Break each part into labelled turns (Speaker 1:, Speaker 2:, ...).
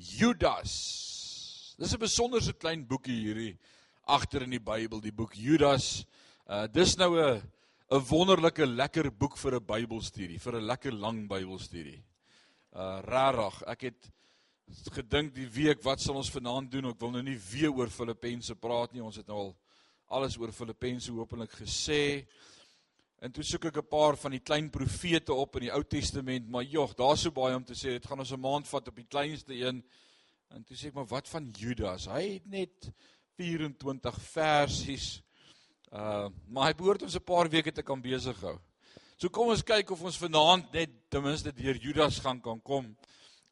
Speaker 1: Judas. Dis 'n besonderse klein boekie hierdie agter in die Bybel, die boek Judas. Uh dis nou 'n 'n wonderlike lekker boek vir 'n Bybelstudie, vir 'n lekker lang Bybelstudie. Uh rarig, ek het gedink die week wat sal ons vanaand doen? Ek wil nou nie weer oor Filippense praat nie. Ons het nou al alles oor Filippense hopelik gesê. En toe soek ek 'n paar van die klein profete op in die Ou Testament, maar jog, daar's so baie om te sê. Dit gaan ons 'n maand vat op die kleinste een. En toe sê ek maar wat van Judas? Hy het net 24 versies. Uh, maar hy behoort ons 'n paar weke te kan besig hou. So kom ons kyk of ons vanaand net ten minste deur Judas gaan kan kom.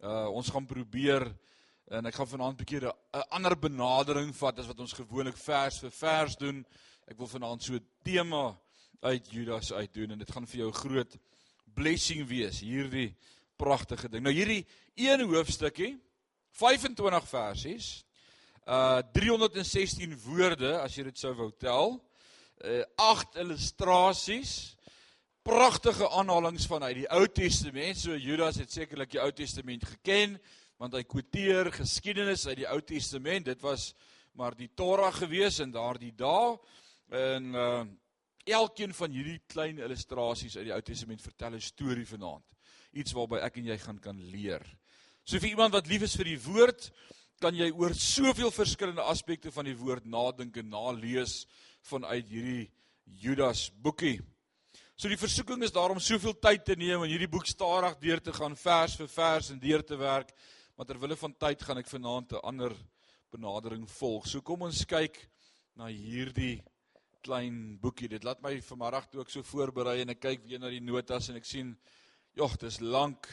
Speaker 1: Uh ons gaan probeer en ek gaan vanaand 'n bietjie 'n ander benadering vat as wat ons gewoonlik vers vir vers doen. Ek wil vanaand so 'n tema uit Judas uit doen en dit gaan vir jou groot blessing wees hierdie pragtige ding. Nou hierdie een hoofstukkie 25 versies uh 316 woorde as jy dit sou wou tel. Uh 8 illustrasies. Pragtige aanhalinge vanuit die Ou Testament. So Judas het sekerlik die Ou Testament geken want hy quoteer geskiedenis uit die Ou Testament. Dit was maar die Torah gewees in daardie dae. En uh elkeen van hierdie klein illustrasies uit die Ou Testament vertel 'n storie vanaand. Iets waarby ek en jy gaan kan leer. So vir iemand wat lief is vir die woord, kan jy oor soveel verskillende aspekte van die woord nadink en nalees vanuit hierdie Judas boekie. So die versoeking is daarom soveel tyd te neem en hierdie boek stadig deur te gaan vers vir vers en deur te werk, maar ter wille van tyd gaan ek vanaand 'n ander benadering volg. So kom ons kyk na hierdie klein boekie. Dit laat my vanmiddag toe ek so voorberei en ek kyk weer na die notas en ek sien jogg, dis lank.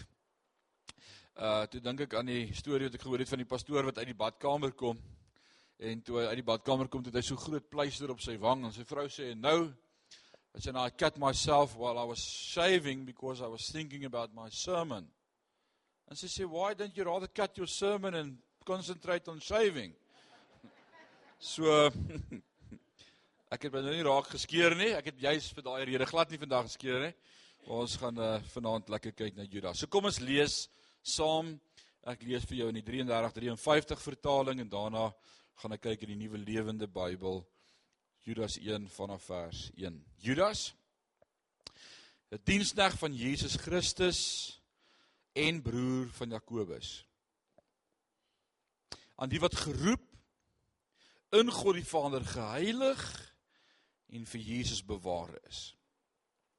Speaker 1: Uh toe dink ek aan die storie wat ek gehoor het van die pastoor wat uit die badkamer kom. En toe hy uit die badkamer kom, het hy so groot pleister op sy wang en sy vrou sê nou I said I cut myself while I was shaving because I was thinking about my sermon. And she said, "Why don't you rather cut your sermon and concentrate on shaving?" So Ek het nou nie raak geskeer nie. Ek het juis vir daai rede glad nie vandag geskeer nie. Ons gaan uh, vanaand lekker kyk na Judas. So kom ons lees saam. Ek lees vir jou in die 33:53 vertaling en daarna gaan ek kyk in die Nuwe Lewende Bybel. Judas 1 vanaf vers 1. Judas 'n diensknegt van Jesus Christus en broer van Jakobus. Aan die wat geroep in God die Vader geheilig en vir Jesus bewaar is.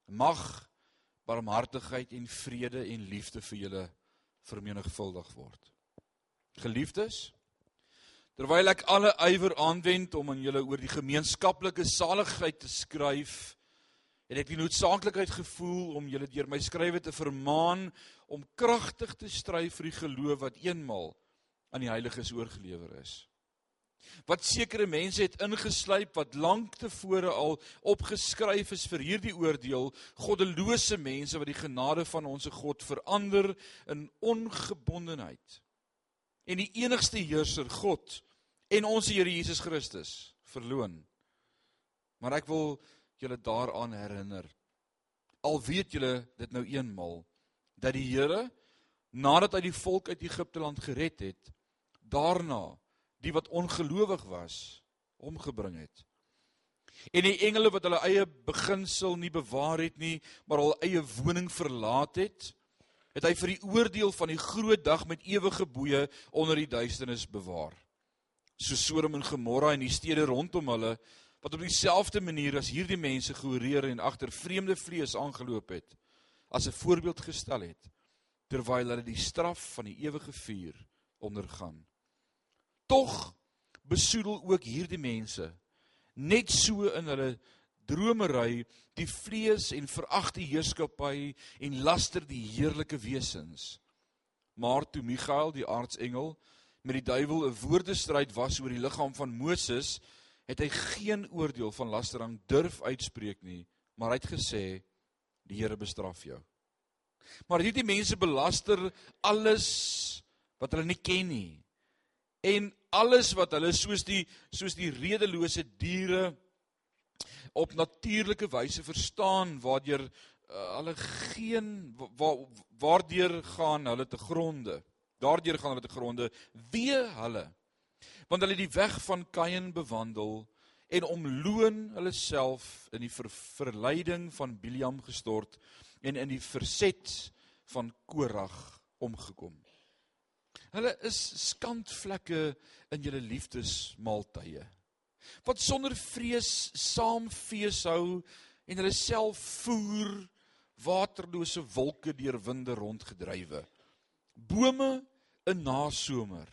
Speaker 1: Mag barmhartigheid en vrede en liefde vir julle vermenigvuldig word. Geliefdes, terwyl ek alle ywer aanwend om aan julle oor die gemeenskaplike saligheid te skryf, het ek die noodsaaklikheid gevoel om julle deur my skrywe te vermaan om kragtig te stry vir die geloof wat eenmal aan die heiliges oorgelewer is wat sekere mense het ingeslyp wat lank tevore al opgeskryf is vir hierdie oordeel goddelose mense wat die genade van ons God verander in ongebondenheid. En die enigste heerser God en ons Here Jesus Christus verloon. Maar ek wil julle daaraan herinner. Al weet julle dit nou eenmal dat die Here nadat hy die volk uit Egipte land gered het daarna die wat ongelowig was omgebring het. En die engele wat hulle eie beginsel nie bewaar het nie, maar hul eie woning verlaat het, het hy vir die oordeel van die groot dag met ewige boeye onder die duisternis bewaar. So Sodom en Gomorra en die stede rondom hulle wat op dieselfde manier as hierdie mense gehoreer en agter vreemde vlees aangeloop het, as 'n voorbeeld gestel het terwyl hulle die straf van die ewige vuur ondergaan. Tog besoedel ook hierdie mense net so in hulle dromery die vlees en verag die heerskappy en laster die heerlike wesens. Maar toe Michael die aartsengel met die duiwel 'n woordestryd was oor die liggaam van Moses, het hy geen oordeel van lastering durf uitspreek nie, maar hy het gesê die Here bestraf jou. Maar hierdie mense belaster alles wat hulle nie ken nie en alles wat hulle soos die soos die redelose diere op natuurlike wyse verstaan waardeur uh, hulle geen waar waardeur gaan hulle te gronde Daardeur gaan hulle te gronde. Wee hulle. Want hulle het die weg van Kain bewandel en omloon hulle self in die ver verleiding van Biliam gestort en in die verset van Korag omgekom. Hulle is skandvlekke in julle liefdesmaaltye. Wat sonder vrees saam fees hou en hulle self voer waterlose wolke deur winde rondgedrywe. Bome in nasomer.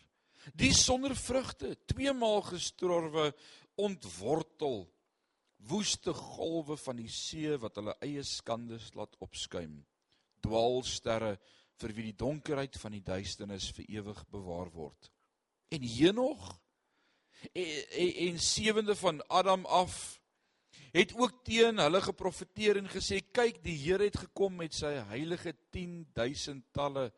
Speaker 1: Die sonder vrugte, twee maal gestorwe, ontwortel. Woeste golwe van die see wat hulle eie skandes laat opskuim. Dwaalsterre vir wie die donkerheid van die duisternis vir ewig bewaar word. En Henog en, en, en sewende van Adam af het ook teen hulle geprofeteer en gesê kyk die Here het gekom met sy heilige 10000 talle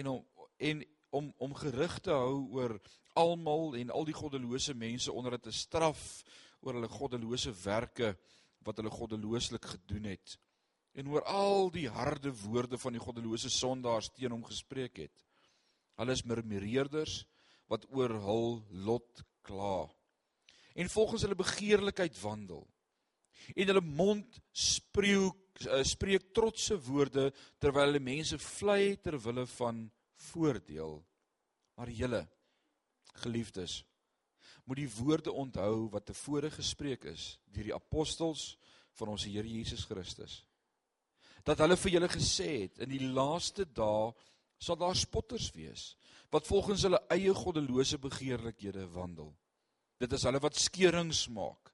Speaker 1: en om en om om gerig te hou oor almal en al die goddelose mense onder dit te straf oor hulle goddelose werke wat hulle goddelooslik gedoen het en oor al die harde woorde van die goddelose sondaars teen hom gespreek het. Hulle is murmureerders wat oor hul lot kla. En volgens hulle begeerlikheid wandel en hulle mond spreek eh, spreek trotse woorde terwyl hulle mense vlei ter wille van voordeel. Maar julle geliefdes moet die woorde onthou wat tevore gespreek is deur die apostels van ons Here Jesus Christus. Dat hulle vir julle gesê het in die laaste dae sal daar spotters wees wat volgens hulle eie goddelose begeerlikhede wandel. Dit is hulle wat skeurings maak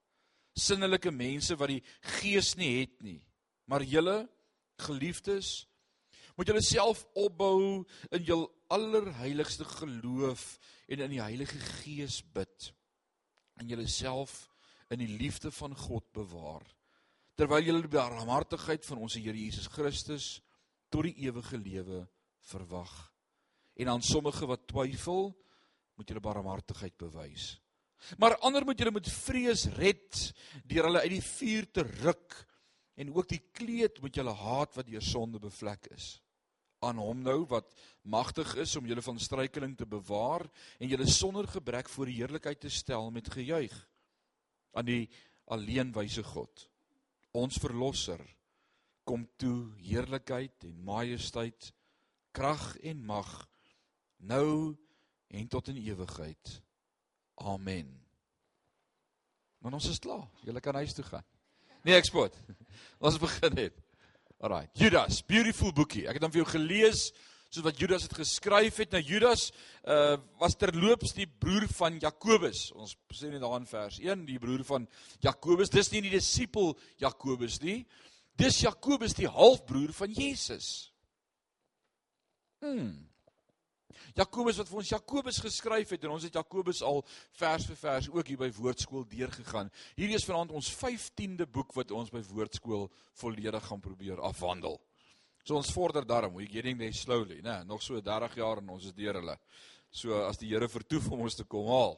Speaker 1: sinnelike mense wat die gees nie het nie. Maar julle geliefdes moet julle self opbou in jul allerheiligste geloof en in die Heilige Gees bid. En julle self in die liefde van God bewaar. Terwyl julle die barmhartigheid van ons Here Jesus Christus tot die ewige lewe verwag. En aan sommige wat twyfel, moet julle barmhartigheid bewys. Maar ander moet julle met vrees red deur hulle uit die vuur te ruk en ook die kleed moet julle haat wat deur sonde bevlek is. Aan hom nou wat magtig is om julle van struikeling te bewaar en julle sonder gebrek voor die heerlikheid te stel met gejuig aan die alleen wyse God. Ons verlosser kom toe heerlikheid en majesteit, krag en mag nou en tot in ewigheid. Amen. Maar ons is klaar. Julle kan huis toe gaan. Nee, ek spot. Ons begin net. Alraai. Judas, beautiful boekie. Ek het dan vir jou gelees soos wat Judas het geskryf het. Nou Judas uh was terloops die broer van Jakobus. Ons sê net daar in vers 1, die broer van Jakobus. Dis nie die disipel Jakobus nie. Dis Jakobus die halfbroer van Jesus. Hmm. Jakobus wat vir ons Jakobus geskryf het en ons het Jakobus al vers vir vers ook hier by Woordskool deurgegaan. Hierdie is vanaand ons 15de boek wat ons by Woordskool volledig gaan probeer afhandel. So ons vorder daarom, we getting there slowly, né? Nog so 30 jaar en ons is deur hulle. So as die Here vertoef om ons te kom haal.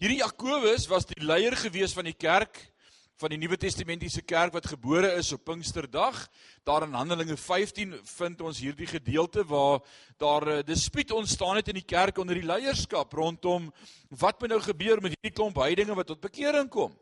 Speaker 1: Hierdie Jakobus was die leier gewees van die kerk van die Nuwe Testamentiese kerk wat gebore is op Pinksterdag. Daar in Handelinge 15 vind ons hierdie gedeelte waar daar 'n dispuut ontstaan het in die kerk onder die leierskap rondom wat moet nou gebeur met hierdie klomp heidinge wat tot bekering kom.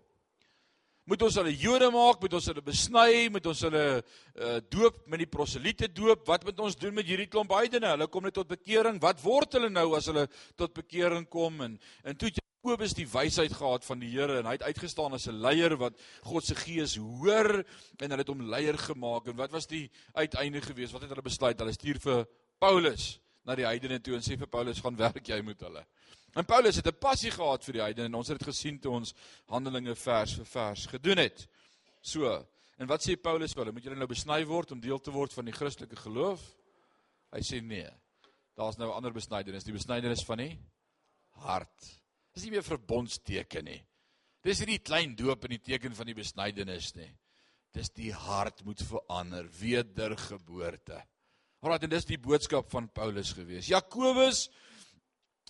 Speaker 1: Moet ons hulle Jode maak, moet ons hulle besny, moet ons hulle uh, doop met die proselite doop? Wat moet ons doen met hierdie klomp heidene? Hulle kom net tot bekering. Wat word hulle nou as hulle tot bekering kom? En en toe Jakobus die wysheid gehad van die Here en hy het uitgestaan as 'n leier wat God se gees hoor en hulle het hom leier gemaak en wat was die uiteinde gewees wat het hulle besluit hulle stuur vir Paulus na die heidene toe en sê vir Paulus gaan werk jy met hulle en Paulus het 'n passie gehad vir die heidene en ons het dit gesien toe ons Handelinge vers vir vers gedoen het so en wat sê Paulus hulle moet julle nou besny word om deel te word van die Christelike geloof hy sê nee daar's nou 'n ander besnydenis die besnydenis van die hart Dis nie meer verbondsteken nie. Dis nie die klein doop in die teken van die besnydenis nie. Dis die hart moet verander, wedergeboorte. Alraai, en dis die boodskap van Paulus gewees. Jakobus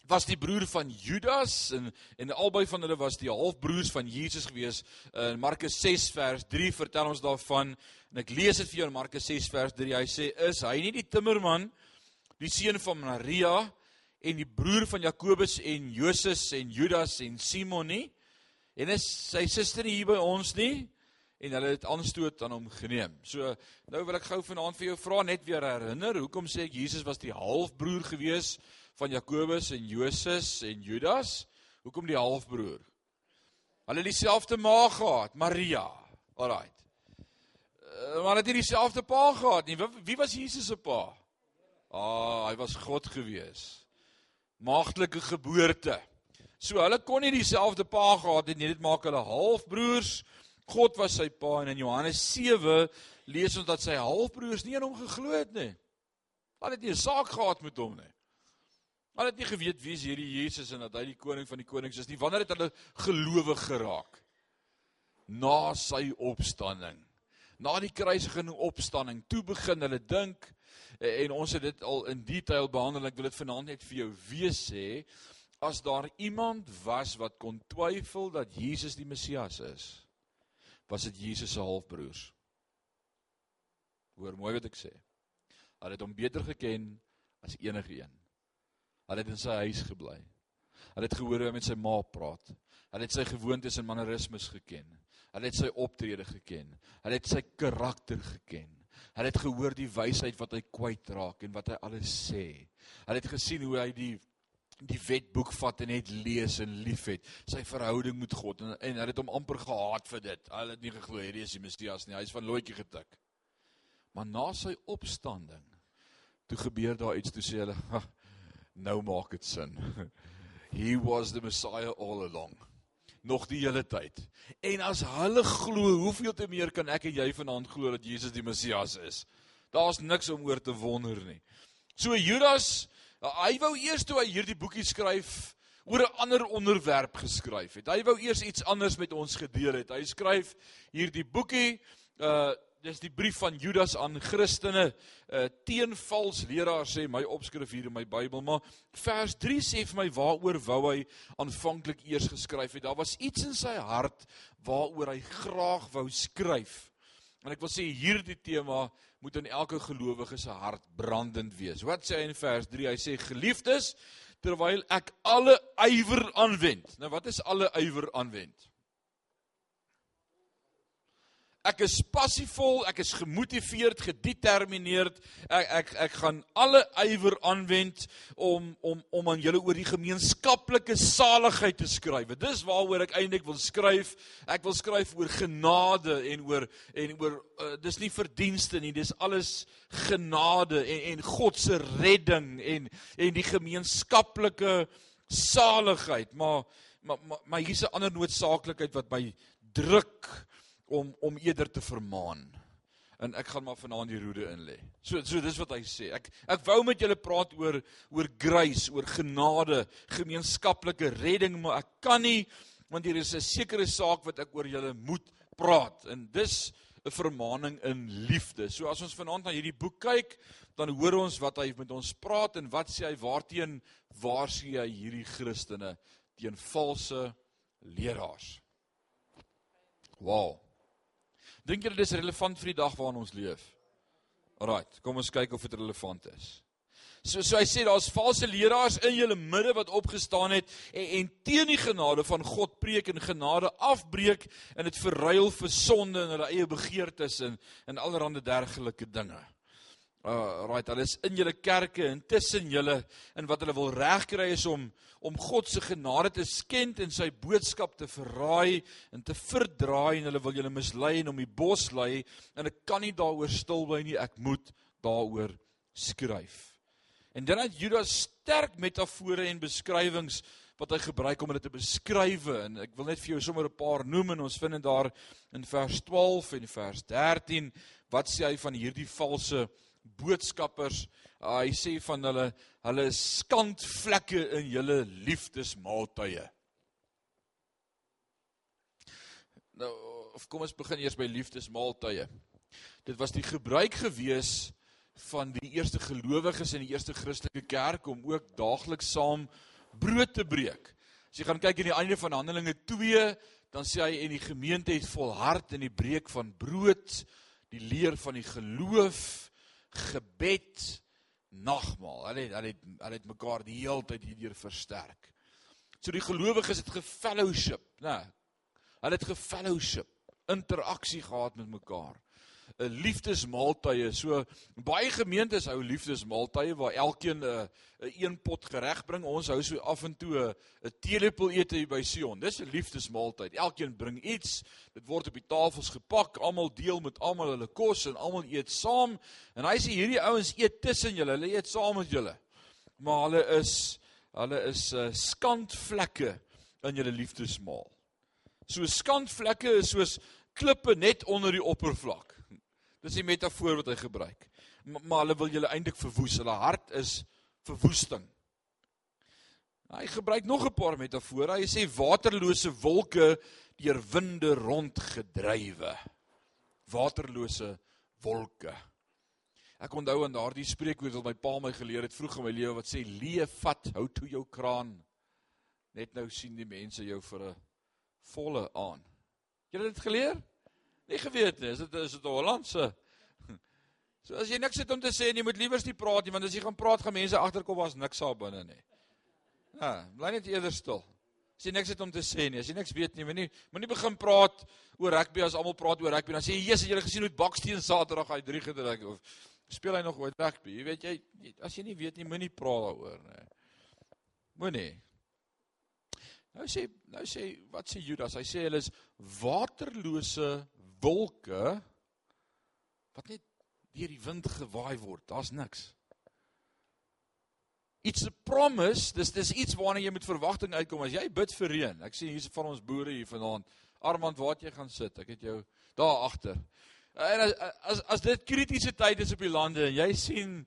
Speaker 1: was die broer van Judas en en albei van hulle was die halfbroers van Jesus gewees. In Markus 6 vers 3 vertel ons daarvan en ek lees dit vir jou in Markus 6 vers 3. Hy sê: "Is hy nie die timmerman die seun van Maria en die broer van Jakobus en Joses en Judas en Simon nie? En is sy suster hier by ons nie? En hulle het aanstoot aan hom geneem. So nou wil ek gou vanaand vir jou vra net weer herinner, hoekom sê ek Jesus was die halfbroer gewees van Jakobus en Joses en Judas? Hoekom die halfbroer? Hulle het dieselfde ma gehad, Maria. Alraai. Uh, maar het nie dieselfde pa gehad nie. Wie, was Jesus se pa? Ah, hy was God gewees. Maagdelike geboorte. So hulle kon nie dieselfde pa gehad het nie. Dit maak hulle halfbroers. God was sy pa en in Johannes 7 lees ons dat sy halfbroers nie aan hom geglo het nie. Hulle het nie 'n saak gehad met hom nie. Hulle het nie geweet wie is hierdie Jesus en dat hy die koning van die konings is nie. Wanneer het hulle gelowig geraak? Na sy opstanding na die kruisiging en opstanding, toe begin hulle dink en ons het dit al in detail behandel. Ek wil dit vanaand net vir jou weer sê, as daar iemand was wat kon twyfel dat Jesus die Messias is, was dit Jesus se halfbroers. Hoor mooi wat ek sê. Hulle het hom beter geken as enige een. Hulle het in sy huis gebly. Hulle het gehoor hoe hy met sy ma praat. Hulle het sy gewoontes en mannerismes geken. Hulle het sy optrede geken. Hulle het sy karakter geken. Hulle het gehoor die wysheid wat hy kwyt raak en wat hy alles sê. Hulle het gesien hoe hy die die wetboek vat en net lees en liefhet. Sy verhouding met God en, en hulle het hom amper gehaat vir dit. Hulle het nie geglo hierdie is die Messias nie. Hy's van loetjie getik. Maar na sy opstanding toe gebeur daar iets toe sê hulle nou maak dit sin. He was the Messiah all along nog die hele tyd. En as hulle glo, hoeveel te meer kan ek en jy vanaand glo dat Jesus die Messias is? Daar's niks om oor te wonder nie. So Judas, hy wou eers toe hy hierdie boekie skryf oor 'n ander onderwerp geskryf het. Hy wou eers iets anders met ons gedeel het. Hy skryf hierdie boekie uh dis die brief van Judas aan Christene. Uh, teen vals leraars sê my opskrif hier in my Bybel maar vers 3 sê vir my waaroor wou hy aanvanklik eers geskryf het? Daar was iets in sy hart waaroor hy graag wou skryf. En ek wil sê hierdie tema moet in elke gelowige se hart brandend wees. Wat sê hy in vers 3 hy sê geliefdes terwyl ek alle ywer aanwend. Nou wat is alle ywer aanwend Ek is passievol, ek is gemotiveerd, gedetermineerd. Ek ek ek gaan alle ywer aanwend om om om aan julle oor die gemeenskaplike saligheid te skryf. Dis waaroor ek eintlik wil skryf. Ek wil skryf oor genade en oor en oor uh, dis nie verdienste nie, dis alles genade en en God se redding en en die gemeenskaplike saligheid. Maar maar maar, maar hier's 'n ander noodsaaklikheid wat my druk om om eerder te vermaan. En ek gaan maar vanaand die roede in lê. So so dis wat hy sê. Ek ek wou met julle praat oor oor grace, oor genade, gemeenskaplike redding, maar ek kan nie want hier is 'n sekere saak wat ek oor julle moet praat. En dis 'n vermaaning in liefde. So as ons vanaand na hierdie boek kyk, dan hoor ons wat hy met ons praat en wat sê hy waarteen waar sien hy hierdie Christene teen valse leraars. Wow. Dink jy dit is relevant vir die dag waarin ons leef? Alraight, kom ons kyk of dit relevant is. So so hy sê daar's valse leraars in julle midde wat opgestaan het en, en teen die genade van God preek en genade afbreek en dit verruil vir sonde en hulle eie begeertes en en allerlei dergelike dinge. Uh right, hulle is in julle kerke en tussen julle en wat hulle wil regkry is om om God se genade te skend en sy boodskap te verraai en te verdraai en hulle wil julle mislei en om die bos lei en ek kan nie daaroor stil bly nie, ek moet daaroor skryf. En dan het Judas sterk metafore en beskrywings wat hy gebruik om dit te beskryf en ek wil net vir jou sommer 'n paar noem en ons vind dit daar in vers 12 en vers 13 wat sê hy van hierdie valse boodskappers. Uh, hy sê van hulle hulle skandvlekke in julle liefdesmaaltye. Nou, of kom ons begin eers by liefdesmaaltye. Dit was die gebruik gewees van die eerste gelowiges in die eerste Christelike kerk om ook daagliks saam brood te breek. As jy gaan kyk in die einde van Handelinge 2, dan sê hy en die gemeente het volhard in die breek van brood, die leer van die geloof, gebed, nagmaal. Hulle het hulle het hulle het mekaar die hele tyd hierdeur versterk. So die gelowiges het gefellowship, né? Hulle het gefellowship, interaksie gehad met mekaar. 'n liefdesmaaltye. So baie gemeentes hou liefdesmaaltye waar elkeen 'n 'n een, pot gereg bring. Ons hou so af en toe 'n teelepel ete hier by Sion. Dis 'n liefdesmaaltyd. Elkeen bring iets. Dit word op die tafels gepak. Almal deel met almal hulle kos en almal eet saam. En hy sê hierdie ouens eet tussen julle. Hulle eet saam met julle. Maar hulle is hulle is uh, skandvlekke in julle liefdesmaal. So skandvlekke is soos klippe net onder die oppervlak. Dis die metafoor wat hy gebruik. Maar, maar hulle wil julle eintlik verwoes. Hulle hart is verwoesting. Hy gebruik nog 'n paar metafore. Hy sê waterlose wolke deur winde rondgedrywe. Waterlose wolke. Ek onthou aan daardie spreekwoord wat my pa my geleer het vroeg in my lewe wat sê leef vat hou toe jou kraan. Net nou sien die mense jou vir 'n volle aan. Jy het dit geleer? Nie geweet nie, is dit is dit 'n Hollandse. So as jy niks het om te sê en jy moet liewers nie praat nie, want as jy gaan praat gaan mense agterkom was niks daar binne nie. Ja, bly net eerder stil. As jy niks het om te sê nie, as jy niks weet nie, moenie moenie begin praat oor rugby as almal praat oor rugby. Dan sê jy, "Jesus, het jy gesien hoe Baksteen Saterdag hy 3 gedruk of speel hy nog ooit rugby?" Jy weet jy, as jy nie weet nie, moenie praat daaroor nie. Moenie. Nou sê nou sê wat sê Judas? Hy sê hulle is waterlose wolke wat net deur die wind gewaai word. Daar's niks. It's a promise. Dis dis iets waarna jy met verwagting uitkom as jy bid vir reën. Ek sien hier's van ons boere hier vanaand. Armand, waar jy gaan sit? Ek het jou daar agter. En as as as dit kritiese tyd is op die lande en jy sien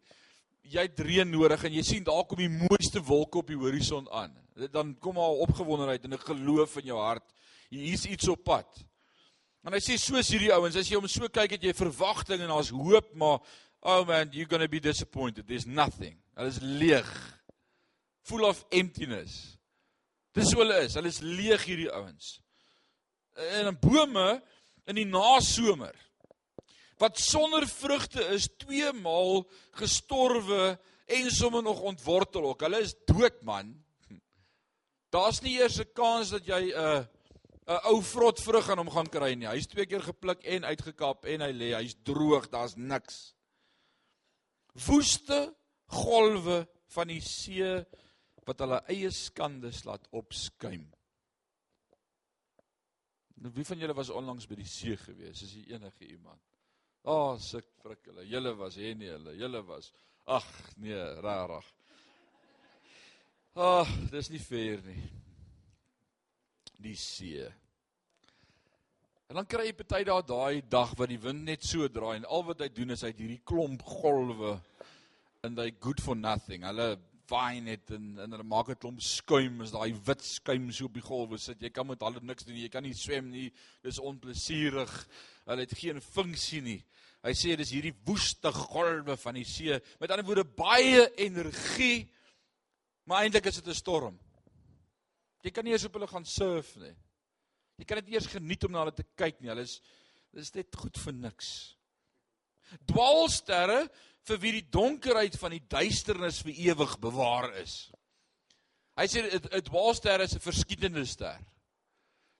Speaker 1: jy het reën nodig en jy sien daar kom die mooiste wolke op die horison aan. Dan kom al opgewondenheid en 'n geloof in jou hart. Hier's iets op pad. En hy sê soos hierdie ouens, as jy hom so kyk, het jy verwagting en daar's hoop, maar oh man, you're going to be disappointed. There's nothing. Hulle is leeg. Full of emptiness. Dis hoe hulle is. Hulle is leeg hierdie ouens. En in bome in die nasomer wat sonder vrugte is, twee maal gestorwe en sommer nog ontwortel ook. Hulle is dood man. Daar's nie eers 'n kans dat jy 'n uh, 'n ou vrot vrug aan hom gaan kry nie. Hy's twee keer gepluk en uitgekap en hy lê, hy's droog, daar's niks. Woeste golwe van die see wat hulle eie skande laat opskuim. Nou wie van julle was onlangs by die see gewees? Is jy enige iemand? Ah, oh, suk frik hulle. Julle was hè nee, hulle. Julle was. Ag, nee, rarig. Ag, oh, dis nie fair nie die see. En dan kry jy party daar daai dag wat die wind net so draai en al wat hy doen is hy het hierdie klomp golwe in hy good for nothing. Hulle vaai net en en hulle maak 'n klomp skuim as daai wit skuim so op die golwe sit. Jy kan met hulle niks doen nie. Jy kan nie swem nie. Dis onplesierig. Hulle het geen funksie nie. Hy sê dis hierdie woeste golwe van die see. Met ander woorde baie energie. Maar eintlik is dit 'n storm. Jy kan nie eens op hulle gaan surf nie. Jy kan dit eers geniet om na hulle te kyk nie. Hulle is dis net goed vir niks. Dwaalsterre vir wie die donkerheid van die duisternis vir ewig bewaar is. Hy sê 'n dwaalster is 'n verskietende ster.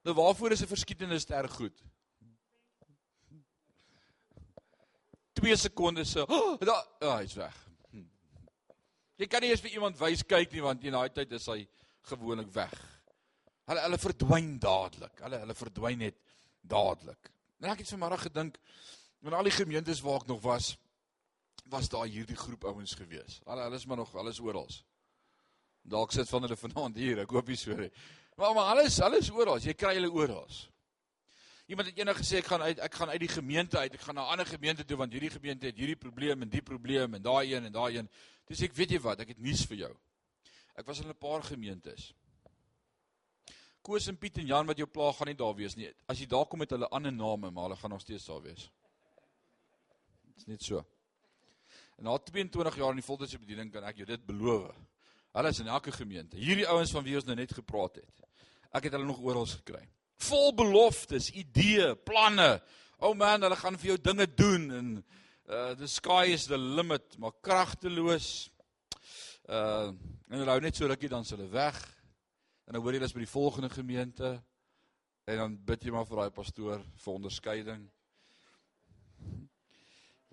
Speaker 1: Nou waarvoor is 'n verskietende ster goed? 2 sekondes so. Oh, daar, oh, hy's weg. Hm. Jy kan nie eens vir iemand wys kyk nie want in daai tyd is hy gewoonlik weg. Hulle hulle verdwyn dadelik. Hulle hulle verdwyn net dadelik. En ek het vanmôre gedink in al die gemeentes waar ek nog was, was daar hierdie groep ouens gewees. Hulle hulle is maar nog alles oral. Dalk sit van hulle vanaand hier, ek hoop nie so nie. Maar maar alles alles oral. Jy kry hulle oral. Iemand het eendag gesê ek gaan uit ek gaan uit die gemeente uit. Ek gaan na 'n ander gemeente toe want hierdie gemeente het hierdie probleem en die probleem en daai een en daai een. Dis ek weet jy wat, ek het nuus vir jou. Ek was in 'n paar gemeentes. Koos en Piet en Jan wat jou pla gaan nie daar wees nie. As jy daar kom met hulle ander name, maar hulle gaan nog steeds daar wees. Dit is net so. En na 22 jaar in die voltydse bediening kan ek jou dit beloof. Hulle is in elke gemeente. Hierdie ouens van wie ons nou net gepraat het. Ek het hulle nog oral gekry. Vol beloftes, idees, planne. O oh man, hulle gaan vir jou dinge doen en uh the sky is the limit, maar kragteloos. Uh en hulle hou net so rukkie dan s hulle weg. En dan hoor jy hulle is by die volgende gemeente en dan bid jy maar vir daai pastoor vir onderskeiding.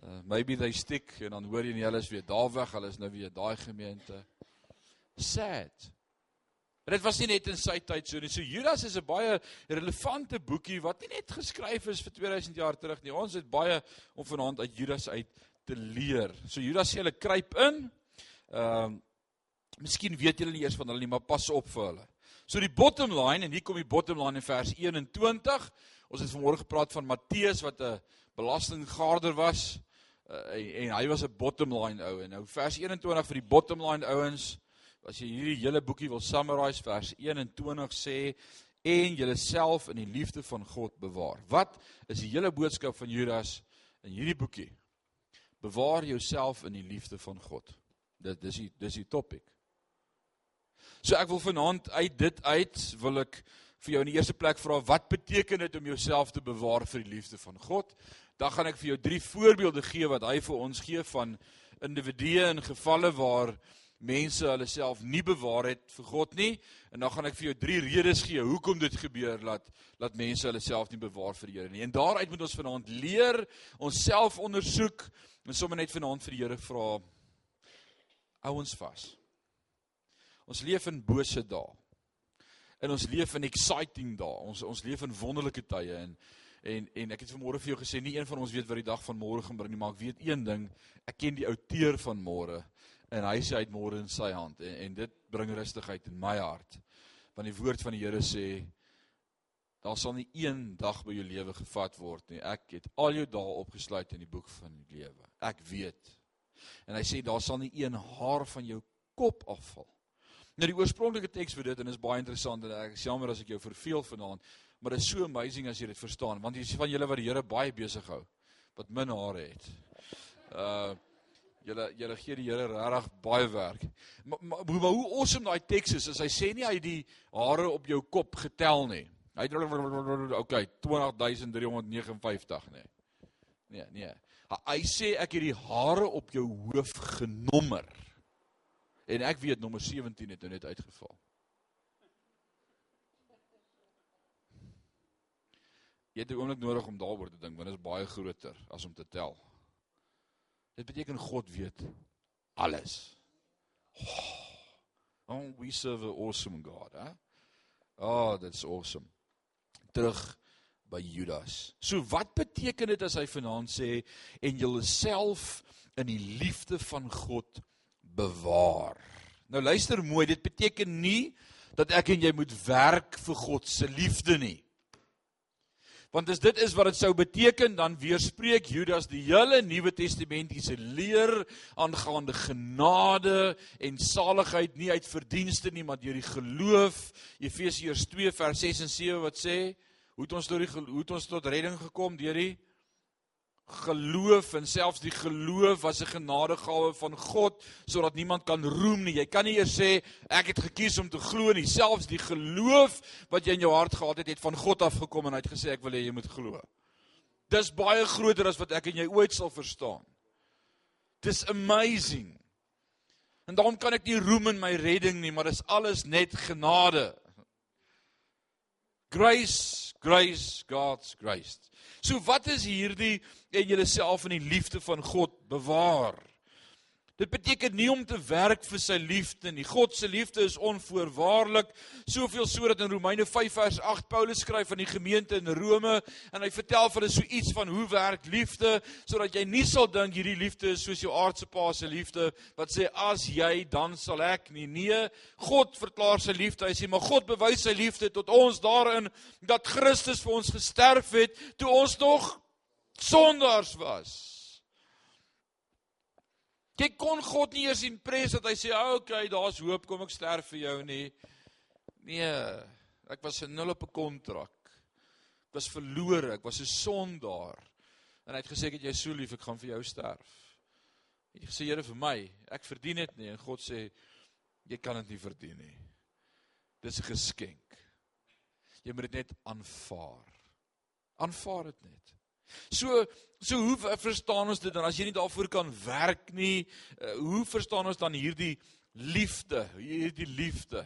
Speaker 1: Uh maybe they stick en dan hoor jy nie hulle is weer daar weg, hulle is nou weer daai gemeente. Sad. Maar dit was nie net in sy tyd so nie. So Judas is 'n baie relevante boekie wat nie net geskryf is vir 2000 jaar terug nie. Ons het baie om vanaand uit Judas uit te leer. So Judas sê hulle kruip in. Ehm um, Miskien weet julle nie eers van hulle nie, maar pas op vir hulle. So die bottom line en hier kom die bottom line in vers 21. Ons het vanmôre gepraat van Matteus wat 'n belastinggaarder was uh, en, en hy was 'n bottom line ou en nou vers 21 vir die bottom line ouens as jy hierdie hele boekie wil summarize vers 21 sê en julleself in die liefde van God bewaar. Wat is die hele boodskap van Judas in hierdie boekie? Bewaar jouself in die liefde van God. Dit dis die dis die topik. So ek wil vanaand uit dit uit wil ek vir jou in die eerste plek vra wat beteken dit om jouself te bewaar vir die liefde van God? Dan gaan ek vir jou drie voorbeelde gee wat hy vir ons gee van individue en gevalle waar mense hulle self nie bewaar het vir God nie en dan gaan ek vir jou drie redes gee hoekom dit gebeur dat dat mense hulle self nie bewaar vir die Here nie. En daaruit moet ons vanaand leer, onsself ondersoek en sommer net vanaand vir die Here vra hou ons vas. Ons leef in bose dae. En ons leef in exciting dae. Ons ons leef in wonderlike tye en en en ek het vanmôre vir jou gesê nie een van ons weet wat die dag van môre gaan bring nie, maar ek weet een ding, ek ken die outeur van môre en hy sê hy het môre in sy hand en, en dit bring rustigheid in my hart. Want die woord van die Here sê daar sal nie een dag by jou lewe gevat word nie. Ek het al jou dae opgesluit in die boek van die lewe. Ek weet. En hy sê daar sal nie een haar van jou kop afval. Nou die oorspronklike teks vir dit en is baie interessant en ek is jammer as ek jou verveel vanaand, maar dit is so amazing as jy dit verstaan want jy sê van julle wat die Here baie besig hou wat min hare het. Uh Julle julle gee die Here regtig baie werk. Maar, maar, maar hoe awesome daai teks is, is hy sê nie hy die hare op jou kop getel nie. Hy okay, 20359 nê. Nee, nee. Hy sê ek het die hare op jou hoof genommer. En ek weet nommer 17 het nou net uitgeval. Jy het 'n oomblik nodig om daaroor te dink want dit is baie groter as om te tel. Dit beteken God weet alles. Oh, we serve an awesome God, hè? Oh, that's awesome. Terug by Judas. So wat beteken dit as hy vanaand sê en julleself in die liefde van God bewaar? Nou luister mooi, dit beteken nie dat ek en jy moet werk vir God se liefde nie. Want as dit is wat dit sou beteken, dan weerspreek Judas die hele Nuwe Testamentiese leer aangaande genade en saligheid nie uit verdienste nie, maar deur die geloof. Efesiërs 2 vers 6 en 7 wat sê, hoe het ons tot die hoe het ons tot redding gekom deur die geloof en selfs die geloof was 'n genadegawe van God sodat niemand kan roem nie. Jy kan nie eers sê ek het gekies om te glo nie. Selfs die geloof wat jy in jou hart gehad het, het van God af gekom en hy het gesê ek wil hê jy moet glo. Dis baie groter as wat ek en jy ooit sal verstaan. Dis amazing. En daarom kan ek nie roem in my redding nie, maar dis alles net genade. Grace, grace, God's grace. So wat is hierdie en julleself in die liefde van God bewaar? Dit beteken nie om te werk vir sy liefde nie. God se liefde is onvoorwaardelik. Soveel sodat in Romeine 5 vers 8 Paulus skryf aan die gemeente in Rome en hy vertel vir hulle so iets van hoe werk liefde sodat jy nie sal dink hierdie liefde is soos jou aardse pa se liefde wat sê as jy dan sal ek nie. Nee, God verklaar sy liefde. Hy sê maar God bewys sy liefde tot ons daarin dat Christus vir ons gesterf het toe ons nog sondaars was. Jy kon God nie eers impres dat hy sê, "Oké, okay, daar's hoop, kom ek sterf vir jou nie." Nee, ek was 'n nul op 'n kontrak. Ek was verlore, ek was 'n sondaar. En hy het gesê, "Ek het jou so lief, ek gaan vir jou sterf." Het jy gesê, "Here, vir my, ek verdien dit nie." En God sê, "Jy kan dit nie verdien nie. Dis 'n geskenk. Jy moet dit net aanvaar. Aanvaar dit net. So so hoe verstaan ons dit dan as jy nie daarvoor kan werk nie? Uh, hoe verstaan ons dan hierdie liefde, hierdie liefde?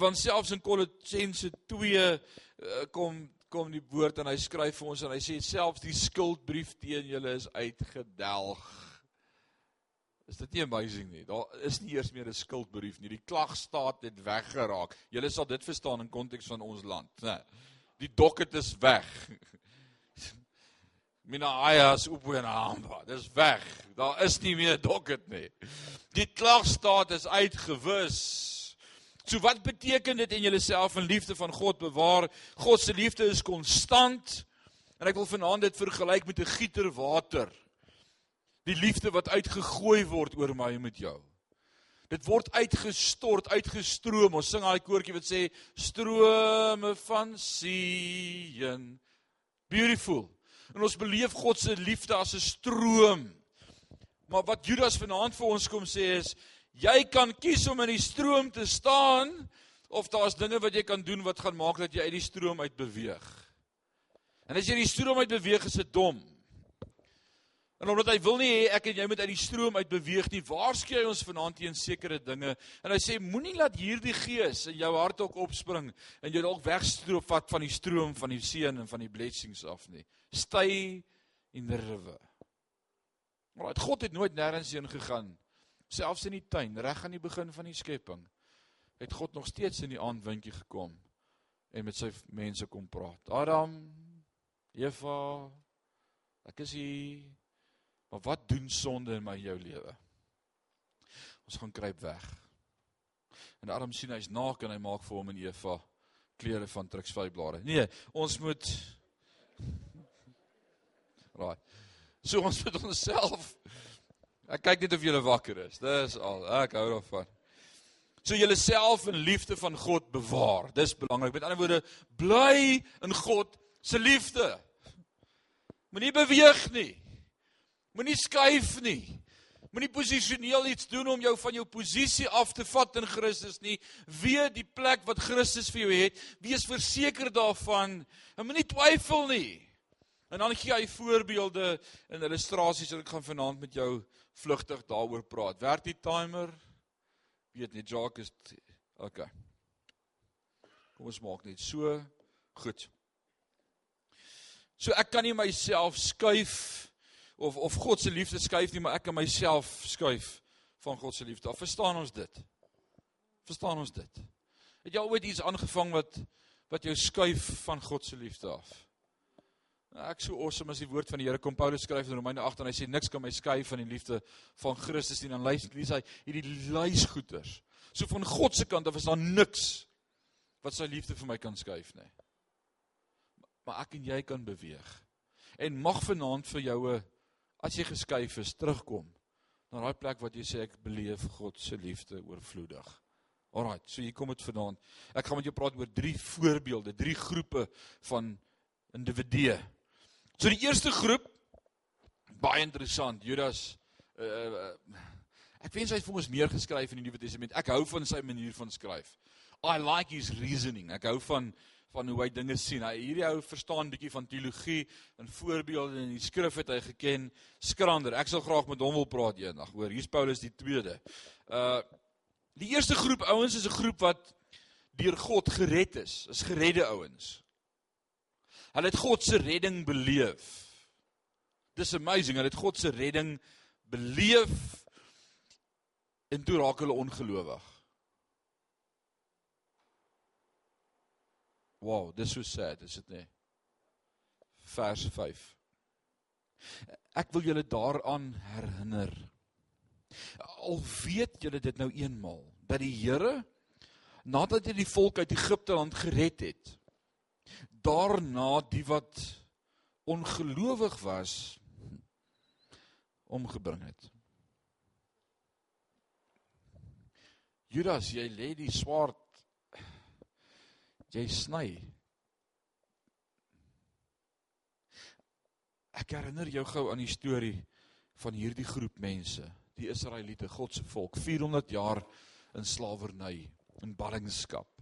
Speaker 1: Want selfs in Kolossense 2 uh, kom kom die woord en hy skryf vir ons en hy sê selfs die skuldbrief teen julle is uitgedelg. Is dit nie amazing nie? Daar is nie eers meer 'n skuldbrief nie. Die klagstaat het weggeraak. Julle sal dit verstaan in konteks van ons land, né? Die dokket is weg. Mina ayas upwenamba. Dis weg. Daar is nie meer dokket nie. Die klagstaat is uitgewis. So wat beteken dit en julleself in liefde van God bewaar? God se liefde is konstant. En ek wil vanaand dit vergelyk met 'n gieter water. Die liefde wat uitgegooi word oor my en met jou. Dit word uitgestort, uitgestroom. Ons sing daai koortjie wat sê strome van seën. Beautiful. En ons beleef God se liefde as 'n stroom. Maar wat Judas vanaand vir ons kom sê is jy kan kies om in die stroom te staan of daar's dinge wat jy kan doen wat gaan maak dat jy uit die stroom uit beweeg. En as jy die stroom uit beweeg is dit dom. En omdat hy wil nie hê ek en jy moet uit die stroom uit beweeg nie, waarsku hy ons vanaand teen sekere dinge. En hy sê moenie laat hierdie gees in jou hart ook opspring en jy dalk wegstroop vat van die stroom van die seën en van die blessings af nie in the river. Maar het God het nooit nêrens heen gegaan. Selfs in die tuin, reg aan die begin van die skepping, het God nog steeds in die aandwindjie gekom en met sy mense kom praat. Adam, Eva, ek is hier. Maar wat doen sonde in my jou lewe? Ons gaan kruip weg. En Adam sien hy's naak en hy maak vir hom en Eva klere van truksvyblare. Nee, ons moet Raai. So ons moet onsself Ek kyk net of jy wakker is. Dis al. Ek hou daarvan. So julle self in liefde van God bewaar. Dis belangrik. Met ander woorde, bly in God se liefde. Moenie beweeg nie. Moenie skuif nie. Moenie posisioneel iets doen om jou van jou posisie af te vat in Christus nie. Weet die plek wat Christus vir jou het. Wees verseker daarvan. En moenie twyfel nie. En dan gee hy voorbeelde en illustrasies wat ek gaan vanaand met jou vlugtig daaroor praat. Werk die timer? Weet nie, Jacques is okay. Kom ons maak net so goed. So ek kan nie myself skuif of of God se liefde skuif nie, maar ek kan myself skuif van God se liefde. Verstaan ons dit? Verstaan ons dit? Het jy al ooit iets aangevang wat wat jou skuif van God se liefde af? Ek so awesome as die woord van die Here kom Paulus skryf in Romeine 8 en hy sê niks kan my skei van die liefde van Christus nie. Dan lees lees hy hierdie lysgoeters. So van God se kant af is daar niks wat sy liefde vir my kan skuif nie. Maar ek en jy kan beweeg. En mag vanaand vir jou 'n as jy geskuif is, terugkom na daai plek wat jy sê ek beleef God se liefde oorvloedig. Alraai, so hier kom dit vanaand. Ek gaan met jou praat oor drie voorbeelde, drie groepe van individue So die eerste groep baie interessant. Judas uh, ek wens hy het vir ons meer geskryf in die Nuwe Testament. Ek hou van sy manier van skryf. I like his reasoning. Ek hou van van hoe hy dinge sien. Hy hierdie ou verstaan bietjie van teologie en voorbeelde in die skrif het hy geken. Skrander. Ek sal graag met hom wil praat eendag. Hoor, hier's Paulus die tweede. Uh die eerste groep ouens is 'n groep wat deur God gered is. Is geredde ouens. Hulle het God se redding beleef. Dis amazing, hulle het God se redding beleef en toe raak hulle ongelowig. Wow, dis so sad, is dit nie? Vers 5. Ek wil julle daaraan herinner. Al weet julle dit nou eenmal dat die Here nadat hy die volk uit Egipte land gered het, daarna die wat ongelowig was omgebring het. Judas, jy lê die swaard jy sny. Ek herinner jou gou aan die storie van hierdie groep mense, die Israeliete, God se volk, 400 jaar in slawerny, in ballingskap.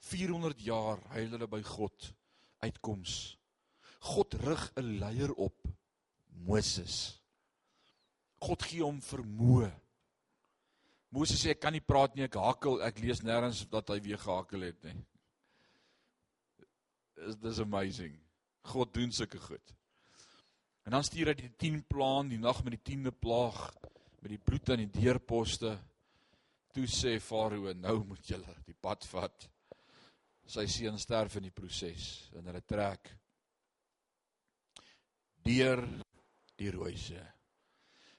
Speaker 1: 400 jaar huil hulle by God uitkoms. God rig 'n leier op, Moses. God gee hom vermoë. Moses sê ek kan nie praat nie, ek hakkel, ek lees nêrens dat hy weer gehakkel het nie. Is dis amazing. God doen sulke goed. En dan stuur hy die 10 plaan die nag met die 10de plaag met die bloed aan die deurposte. Toe sê Farao, nou moet julle die pad vat sy seun sterf in die proses en hulle trek deur die rooi see.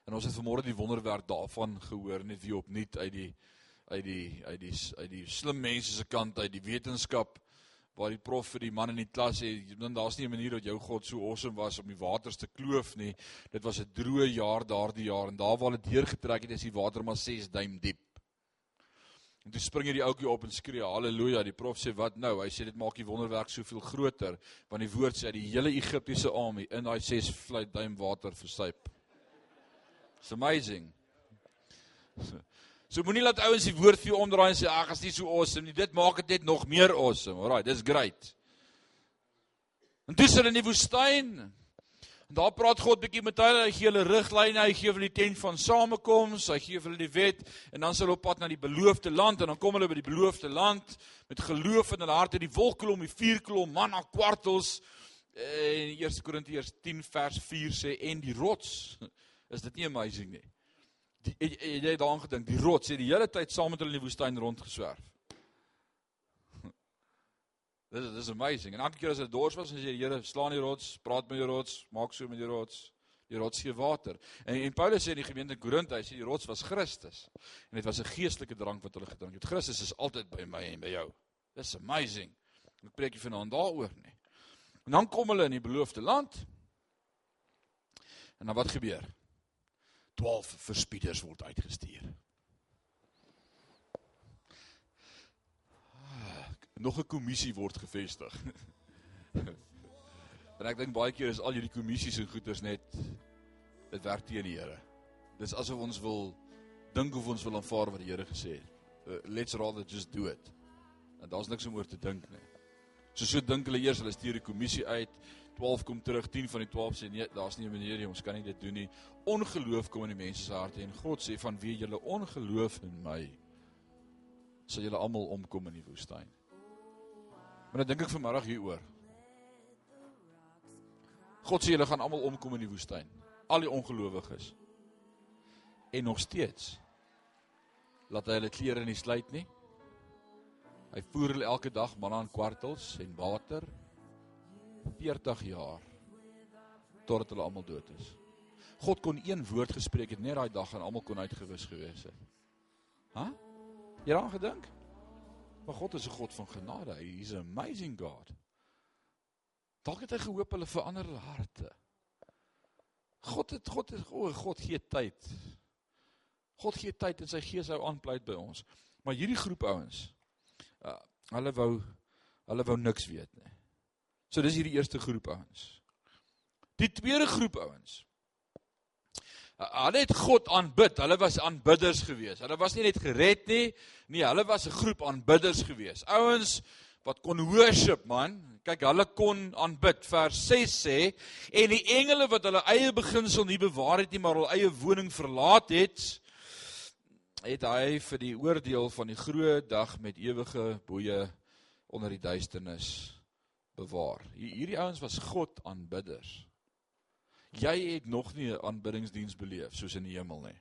Speaker 1: En ons het vanmôre die wonderwerk daarvan gehoor net wie opnuut uit die uit die uit die uit die slim mense se kant uit die wetenskap waar die prof vir die man in die klas sê dan daar's nie 'n manier dat jou God so awesome was om die waters te kloof nie. Dit was 'n droë jaar daardie jaar en daar waar dit deurgetrek het is die water maar 6 duim diep. En toe spring hy die ouetjie op en skree haleluja. Die prof sê wat nou? Hy sê dit maak die wonderwerk soveel groter want die woord sê die hele Egiptiese army in daai 6 vloed duim water versuip. It's amazing. So, so moenie laat ouens die woord vir jou omdraai en sê ag, is nie so awesome nie. Dit maak dit net nog meer awesome. Alraai, dis great. En dis hulle in die woestyn. En daar praat God bietjie met hulle, hy gee hulle riglyne, hy gee hulle die tent van samekoms, hy gee hulle die wet en dan sal hulle op pad na die beloofde land en dan kom hulle by die beloofde land met geloof in hulle harte, die wolkkolom, die vuurkolom, manna kwartels. En 1 Korintiërs 10 vers 4 sê en die rots. Is dit nie amazing nie? Die, het jy daaraan gedink? Die rots het die hele tyd saam met hulle in die woestyn rondgeswerf. Dis dis amazing. En elke keer as hulle dors was, sê die Here, slaan die rots, praat met die rots, maak so met die rots. Die rots gee water. En en Paulus sê in die gemeente Korinthe, hy sê die rots was Christus. En dit was 'n geestelike drank wat hulle gedrink het. Christus is altyd by my en by jou. Dis amazing. Ek preek nie vanaand daaroor nie. En dan kom hulle in die beloofde land. En dan wat gebeur? 12 verspieders word uitgestuur. Nog 'n kommissie word gevestig. en ek dink baie keer is al hierdie kommissies en goeders net dit werk teen die Here. Dis asof ons wil dink of ons wil aanvaar wat die Here gesê het. Uh, let's rather just do it. En daar's niks om oor te dink nie. So so dink hulle eers, hulle stuur die kommissie uit. 12 kom terug, 10 van die 12 sê nee, daar's nie 'n manier nie, ons kan nie dit doen nie. Ongeloof kom in die mense se harte en God sê van wie julle ongeloof in my sal julle almal omkom in die woestyn. Maar dan dink ek vanmiddag hieroor. God sê julle gaan almal omkom in die woestyn. Al die ongelowiges. En nog steeds laat hy hulle klere nie sluit nie. Hy voer hulle elke dag manna en kwartels en water 40 jaar totdat hulle almal dood is. God kon een woord gespreek het net daai dag en almal kon uitgewis gewees het. Huh? Jy aan gedink? Maar God is 'n God van genade. He's an amazing God. Dalk het hy gehoop hulle verander hulle harte. God het God het o, God gee tyd. God gee tyd en sy gees hou aanpleit by ons. Maar hierdie groep ouens, uh, hulle wou hulle wou niks weet nie. So dis hierdie eerste groep ouens. Die tweede groep ouens Hulle het God aanbid. Hulle was aanbidders gewees. Hulle was nie net gered nie. Nee, hulle was 'n groep aanbidders gewees. Ouens wat kon worship man. Kyk, hulle kon aanbid. Vers 6 sê en die engele wat hulle eie beginsel nie bewaar het nie, maar hul eie woning verlaat het, het hy vir die oordeel van die groot dag met ewige boeye onder die duisternis bewaar. Hierdie ouens was God aanbidders. Jy het nog nie 'n aanbiddingsdiens beleef soos in die hemel nie.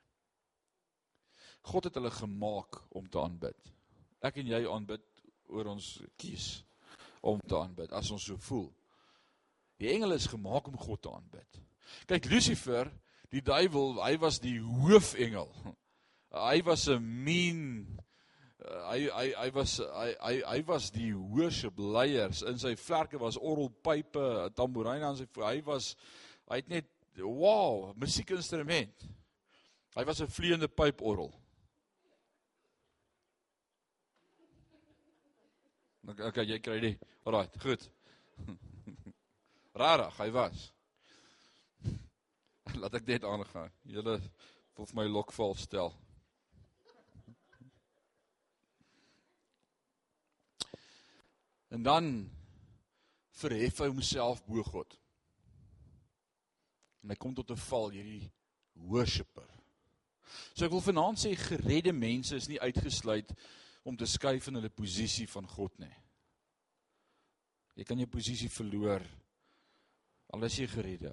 Speaker 1: God het hulle gemaak om te aanbid. Ek en jy aanbid oor ons kies om te aanbid as ons so voel. Die engele is gemaak om God te aanbid. Kyk Lucifer, die duiwel, hy was die hoofengel. Hy was 'n mean hy hy hy was hy hy hy was die worship leiers in sy vlerke was orgelpype, tamboerine aan sy hy was Hy het net wow, musiekinstrument. Hy was 'n vleiende pyporgel. Nou okay, jy kry dit. Alraai, goed. Rarig, hy was. Laat ek dit aangaan. Julle wil vir my lokval stel. En dan verhef hy homself bo God. En hy kom tot 'n val hierdie worshipper. So ek wil vanaand sê geredde mense is nie uitgesluit om te skuif in hulle posisie van God nie. Jy kan jou posisie verloor al is jy geredde.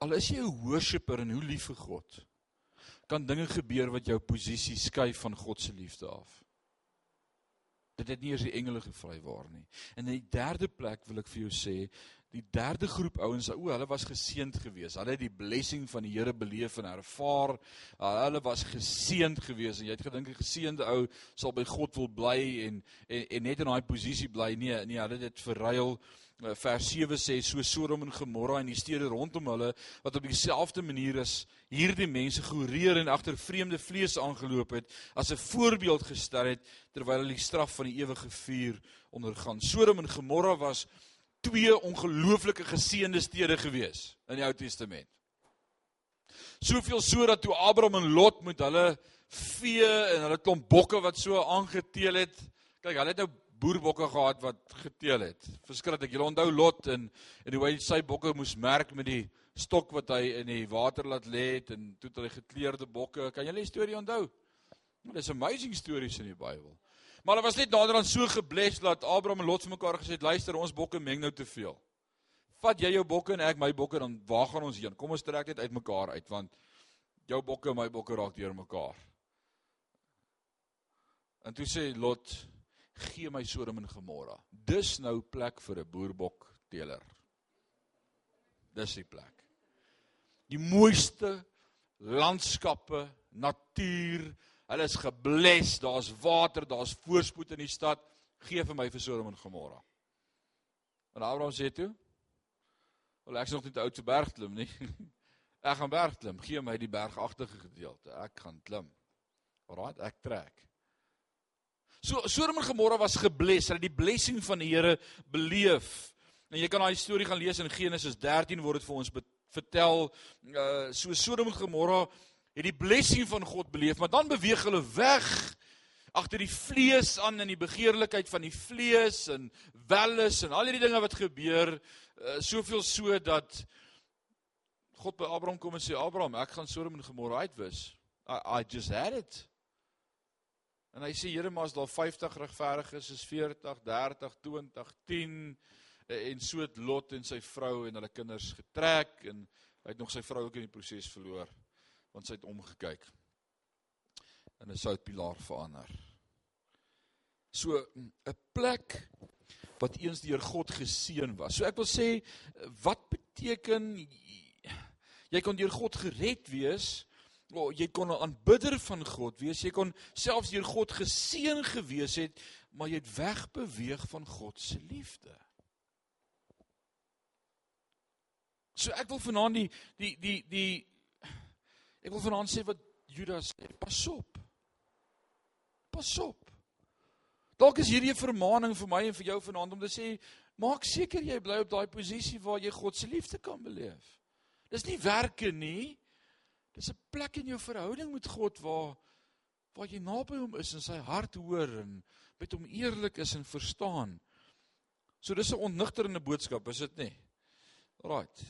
Speaker 1: Al is jy 'n worshipper en hoe lief vir God, kan dinge gebeur wat jou posisie skuif van God se liefde af. Dit het nie eers die engele gevry waar nie. En in die derde plek wil ek vir jou sê, die derde groep ouens, o, hulle was geseënd geweest. Hulle het die blessing van die Here beleef en ervaar. Hulle was geseënd geweest en jy het gedink 'n geseënde ou sal by God wil bly en en, en net in daai posisie bly. Nee, nee, hulle het dit verruil. Eh, vers 7 sê so Sodom en Gomorra en die stede rondom hulle wat op dieselfde manier as hierdie mense gehoreer en agter vreemde vlees aangeloop het as 'n voorbeeld gestel het terwyl hulle die straf van die ewige vuur ondergaan. Sodom en Gomorra was twee ongelooflike geseënde stede gewees in die Ou Testament. Soveel so dat toe Abraham en Lot met hulle vee en hulle klomp bokke wat so aangeteel het. Kyk, hulle het nou boerbokke gehad wat geteel het. Verskriklik. Jy onthou Lot en en hoe hy sy bokke moes merk met die stok wat hy in die water laat lê het en toe het hy gekleurde bokke. Kan jy die storie onthou? Dis amazing stories in die Bybel. Maar hulle was net naderhand so gebless dat Abraham en Lot vir mekaar gesê het: "Luister, ons bokke meng nou te veel. Vat jy jou bokke en ek my bokke dan waar gaan ons heen? Kom ons trek dit uitmekaar uit want jou bokke en my bokke raak deur mekaar." En toe sê Lot: "Gee my Sodom en Gomorra. Dis nou plek vir 'n boerbok teeler." Dis die plek. Die mooiste landskappe, natuur, Hulle is gebless, daar's water, daar's voorspoed in die stad. Geef vir my vir Sodom en Gomorra. En Abraham sê toe: "Wel ek is nog nie te oud vir berg klim nie. ek gaan berg klim. Gee my die bergagtige gedeelte. Ek gaan klim." Alraai, ek trek. So Sodom en Gomorra was gebless. Hulle het die blessing van die Here beleef. En jy kan daai storie gaan lees in Genesis 13 word dit vir ons vertel. Uh so Sodom en Gomorra het die blessing van God beleef, maar dan beweeg hulle weg agter die vlees aan in die begeerlikheid van die vlees en welles en al hierdie dinge wat gebeur, uh, soveel so dat God by Abraham kom en sê Abraham, ek gaan Sodom en Gomorra uitwis. I, I just had it. En hy sê Here, maar as daar 50 regverdiges is, is 40, 30, 20, 10 en so het Lot en sy vrou en hulle kinders getrek en hy het nog sy vrou ook in die proses verloor want sy het omgekyk en 'n soutpilaar verander. So 'n plek wat eens deur God geseën was. So ek wil sê wat beteken jy kon deur God gered wees? O, jy kon 'n aanbidder van God wees. Jy kon selfs deur God geseën gewees het, maar jy het wegbeweeg van God se liefde. So ek wil vanaand die die die die Ek wil vanaand sê wat Judas sê, pas op. Pas op. Dalk is hierdie 'n vermaaning vir my en vir jou vanaand om te sê, maak seker jy bly op daai posisie waar jy God se liefde kan beleef. Dis nie werke nie. Dis 'n plek in jou verhouding met God waar waar jy naby hom is en sy hart hoor en met hom eerlik is en verstaan. So dis 'n ontnigterende boodskap, is dit nie? Right.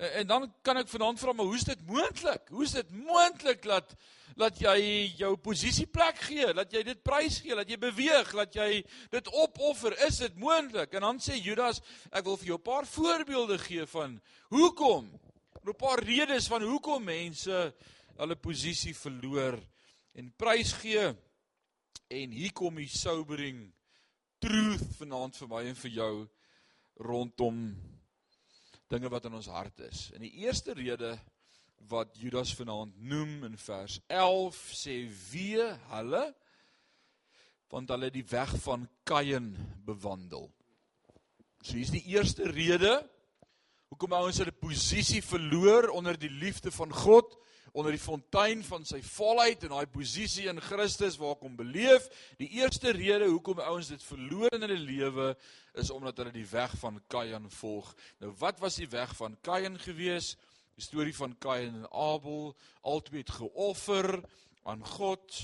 Speaker 1: En, en dan kan ek vanaand vra maar hoe is dit moontlik? Hoe is dit moontlik dat dat jy jou posisie plek gee, dat jy dit prys gee, dat jy beweeg, dat jy dit opoffer? Is dit moontlik? En dan sê Judas, ek wil vir jou 'n paar voorbeelde gee van hoekom. 'n paar redes van hoekom mense hulle posisie verloor en prys gee. En hier kom die sobering truth vanaand vir my en vir jou rondom dinge wat in ons hart is. En die eerste rede wat Judas vanaand noem in vers 11 sê wie hulle want hulle die weg van Kain bewandel. So hier's die eerste rede hoekom ouens hulle posisie verloor onder die liefde van God onder die fontein van sy volheid en daai posisie in Christus waar ek hom beleef. Die eerste rede hoekom ouens dit verloor in hulle lewe is omdat hulle die weg van Kain volg. Nou wat was die weg van Kain gewees? Die storie van Kain en Abel, albei het geoffer aan God.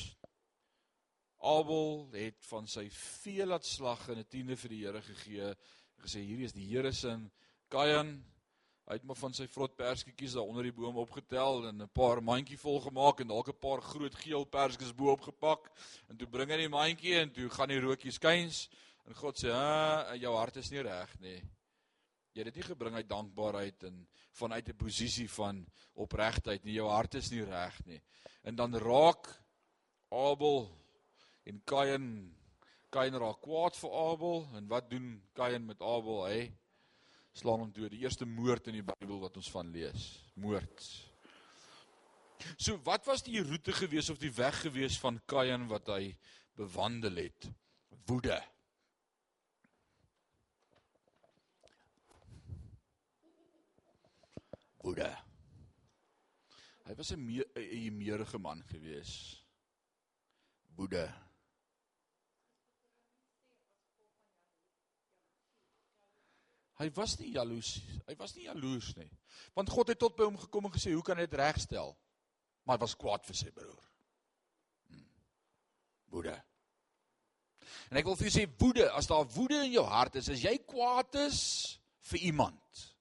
Speaker 1: Abel het van sy vee laat slag en 'n tiende vir die Here gegee gesê hierdie is die Here se Kain Hy het maar van sy vrot perskietjies daar onder die boom opgetel en 'n paar mandjie vol gemaak en dalk 'n paar groot geel perskies bo-op gepak. En toe bring hy die mandjie en toe gaan die rookie skuins en God sê, "Ha, jou hart is nie reg nie." Jy het dit nie gebring uit dankbaarheid en vanuit 'n posisie van opregtheid nie. Jou hart is nie reg nie. En dan raak Abel en Kain Kain raak kwaad vir Abel en wat doen Kain met Abel? Hy slaan hom dood. Die eerste moord in die Bybel wat ons van lees. Moord. So wat was die roete gewees of die weg gewees van Kain wat hy bewandel het? Woede. Woede. Hy was 'n 'n meerige man gewees. Woede. Hy was nie jaloes, hy was nie jaloers nie. Want God het tot by hom gekom en gesê, "Hoe kan ek dit regstel?" Maar hy was kwaad vir sy broer. Hmm. Woede. En ek wil vir jou sê woede, as daar woede in jou hart is, as jy kwaad is vir iemand.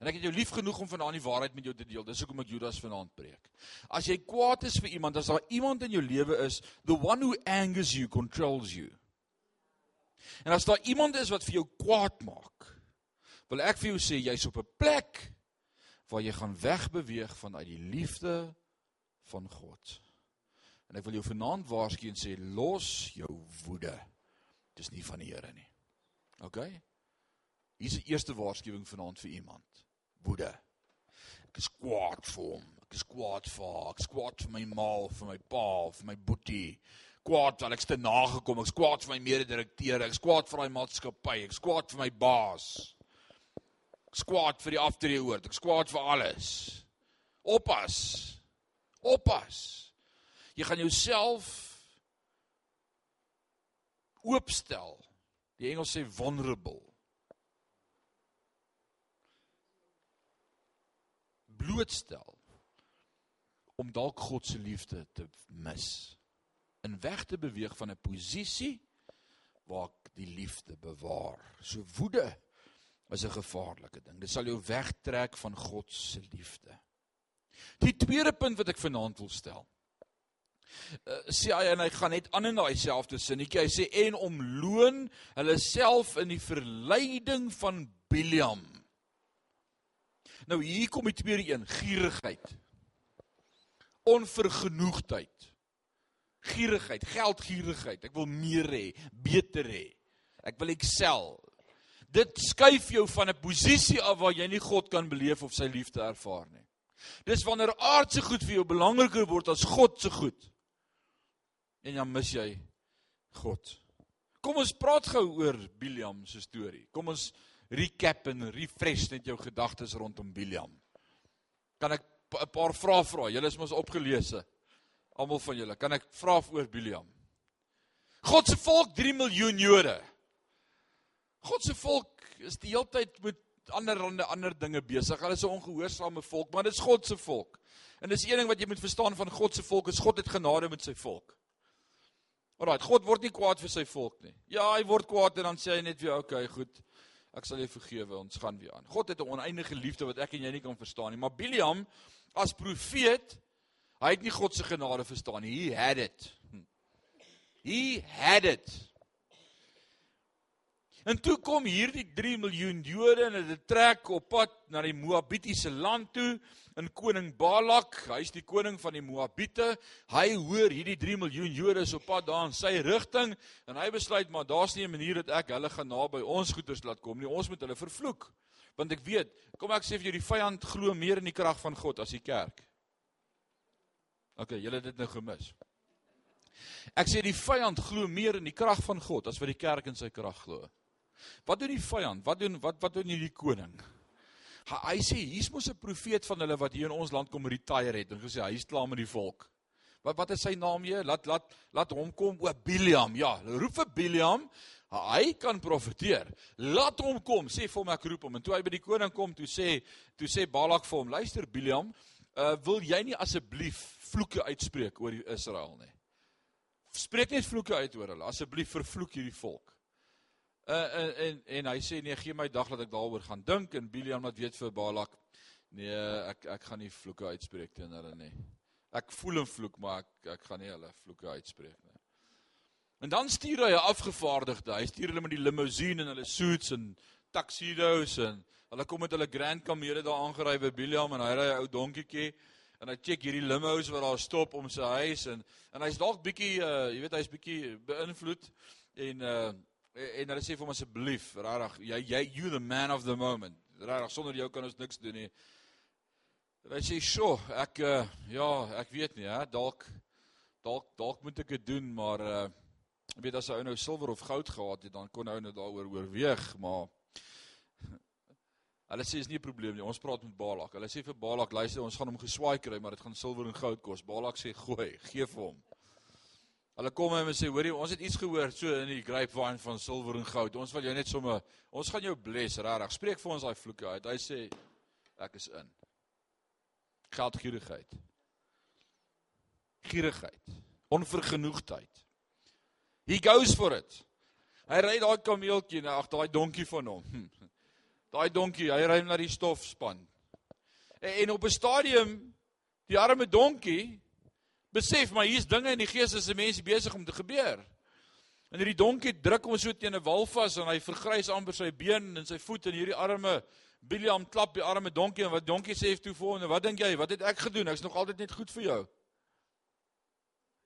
Speaker 1: En ek het jou lief genoeg om vanaand die waarheid met jou te deel. Dis hoekom ek Judas vanaand preek. As jy kwaad is vir iemand, as daar iemand in jou lewe is, the one who angers you controls you. En as daar iemand is wat vir jou kwaad maak, wil ek vir jou sê jy's op 'n plek waar jy gaan wegbeweeg vanuit die liefde van God. En ek wil jou vanaand waarsku en sê los jou woede. Dis nie van die Here nie. OK? Hier's 'n eerste waarskuwing vanaand vir iemand. Woede. Ek is kwaad vir hom. Ek is kwaad vir haar. Ek is kwaad vir my ma, vir my pa, vir my boetie kwaad want ek's te nagekom. Ek's kwaad vir my mede-direkteur. Ek's kwaad vir daai maatskappy. Ek's kwaad vir my baas. Ek's kwaad vir die aftreeoort. Ek's kwaad vir alles. Oppas. Oppas. Jy gaan jouself oopstel. Die Engels sê vulnerable. Blootstel om dalk God se liefde te mis in weg te beweeg van 'n posisie waar ek die liefde bewaar. So woede is 'n gevaarlike ding. Dit sal jou wegtrek van God se liefde. Die tweede punt wat ek vanaand wil stel. Uh, sê hy en hy gaan net aan in daai selfde sinnetjie. Hy sê en om loon hulle self in die verleiding van Biliam. Nou hier kom die tweede een, gierigheid. Onvergenoegdheid gierigheid, geldgierigheid. Ek wil meer hê, beter hê. Ek wil excel. Dit skuif jou van 'n posisie af waar jy nie God kan beleef of sy liefde ervaar nie. Dis wanneer aardse goed vir jou belangriker word as God se goed. En dan mis jy God. Kom ons praat gou oor Biliam se storie. Kom ons recap en refresh net jou gedagtes rondom Biliam. Kan ek 'n paar vrae vra? Julle is mos opgeleese. Almal van julle, kan ek vra oor Biliam? God se volk 3 miljoen Jode. God se volk is die hele tyd met ander ander ander dinge besig. Hulle is 'n ongehoorsame volk, maar dit is God se volk. En dis een ding wat jy moet verstaan van God se volk, is God het genade met sy volk. Alraai, God word nie kwaad vir sy volk nie. Ja, hy word kwaad en dan sê hy net weer, "Oké, okay, goed. Ek sal jou vergewe. Ons gaan weer aan." God het 'n oneindige liefde wat ek en jy nie kan verstaan nie. Maar Biliam as profeet Hy het nie God se genade verstaan nie. He had it. He had it. En toe kom hierdie 3 miljoen Jode en hulle trek op pad na die Moabitiese land toe in koning Balak, hy's die koning van die Moabiete. Hy hoor hierdie 3 miljoen Jode is op pad daar in sy rigting en hy besluit maar daar's nie 'n manier dat ek hulle gaan naby ons goeders laat kom nie. Ons moet hulle vervloek. Want ek weet, kom ek sê vir jou die vyand glo meer in die krag van God as die kerk. OK, julle het dit nou gemis. Ek sê die vyand glo meer in die krag van God as wat die kerk in sy krag glo. Wat doen die vyand? Wat doen wat wat doen hierdie koning? Hy, hy sê hier's mos 'n profeet van hulle wat hier in ons land kom retire het en gesê hy's klaar met die volk. Wat wat is sy naam hier? Laat laat laat hom kom o Biliam. Ja, roep vir Biliam. Hy kan profeteer. Laat hom kom, sê vir hom ek roep hom. En toe hy by die koning kom, toe sê toe sê Balak vir hom, luister Biliam, uh, wil jy nie asseblief vloeke uitspreek oor Israel nie. Spreek net vloeke uit oor hulle. Asseblief vervloek hierdie volk. Uh, en, en en hy sê nee, gee my dag dat ek daaroor gaan dink en Biliam wat weet vir Balak. Nee, ek ek gaan nie vloeke uitspreek teen hulle nie. Ek voel 'n vloek, maar ek ek gaan nie hulle vloeke uitspreek nie. En dan stuur hy 'n afgevaardigde. Hy stuur hulle met die limousine en hulle suits en tuxedos en hulle kom met hulle Grand Camera daar aangery by Biliam en hy ry 'n ou donkietjie en hy check hierdie limos wat daar stop om sy huis en en hy's dalk bietjie uh jy weet hy's bietjie beïnvloed en uh en hulle sê vir hom asseblief regtig jy jy you the man of the moment. Regtig sonder jou kan ons niks doen nie. En hy sê sjo ek uh, ja ek weet nie hè dalk dalk dalk moet ek dit doen maar uh weet as hy nou silwer of goud gehad het, dan kon hy nou daaroor oorweeg, maar hulle sê is nie 'n probleem nie. Ons praat met Balak. Hulle sê vir Balak, luister, ons gaan hom geswaai kry, maar dit gaan silwer en goud kos. Balak sê, "Gooi, gee vir hom." Hulle kom en sê, "Hoorie, ons het iets gehoor so in die grapevine van silwer en goud. Ons wil jou net sommer, ons gaan jou bless, regtig. Spreek vir ons daai vloeke uit." Hy sê, "Ek is in." Geldgierigheid. Gierigheid. Onvergenoegdheid. He goes for it. Hy ry daai kameeltjie, nou ag daai donkie van hom. Daai donkie, hy ry na die stofspan. En, en op 'n stadium die arme donkie besef maar hier's dinge in die gees as 'n mens besig om te gebeur. En hierdie donkie druk hom so teen 'n wal vas en hy vergrys amper sy been en sy voet en hierdie arme Biliam klap die arme donkie en wat donkie sê toe vir hom, "Wat dink jy? Wat het ek gedoen? Ek's nog altyd net goed vir jou."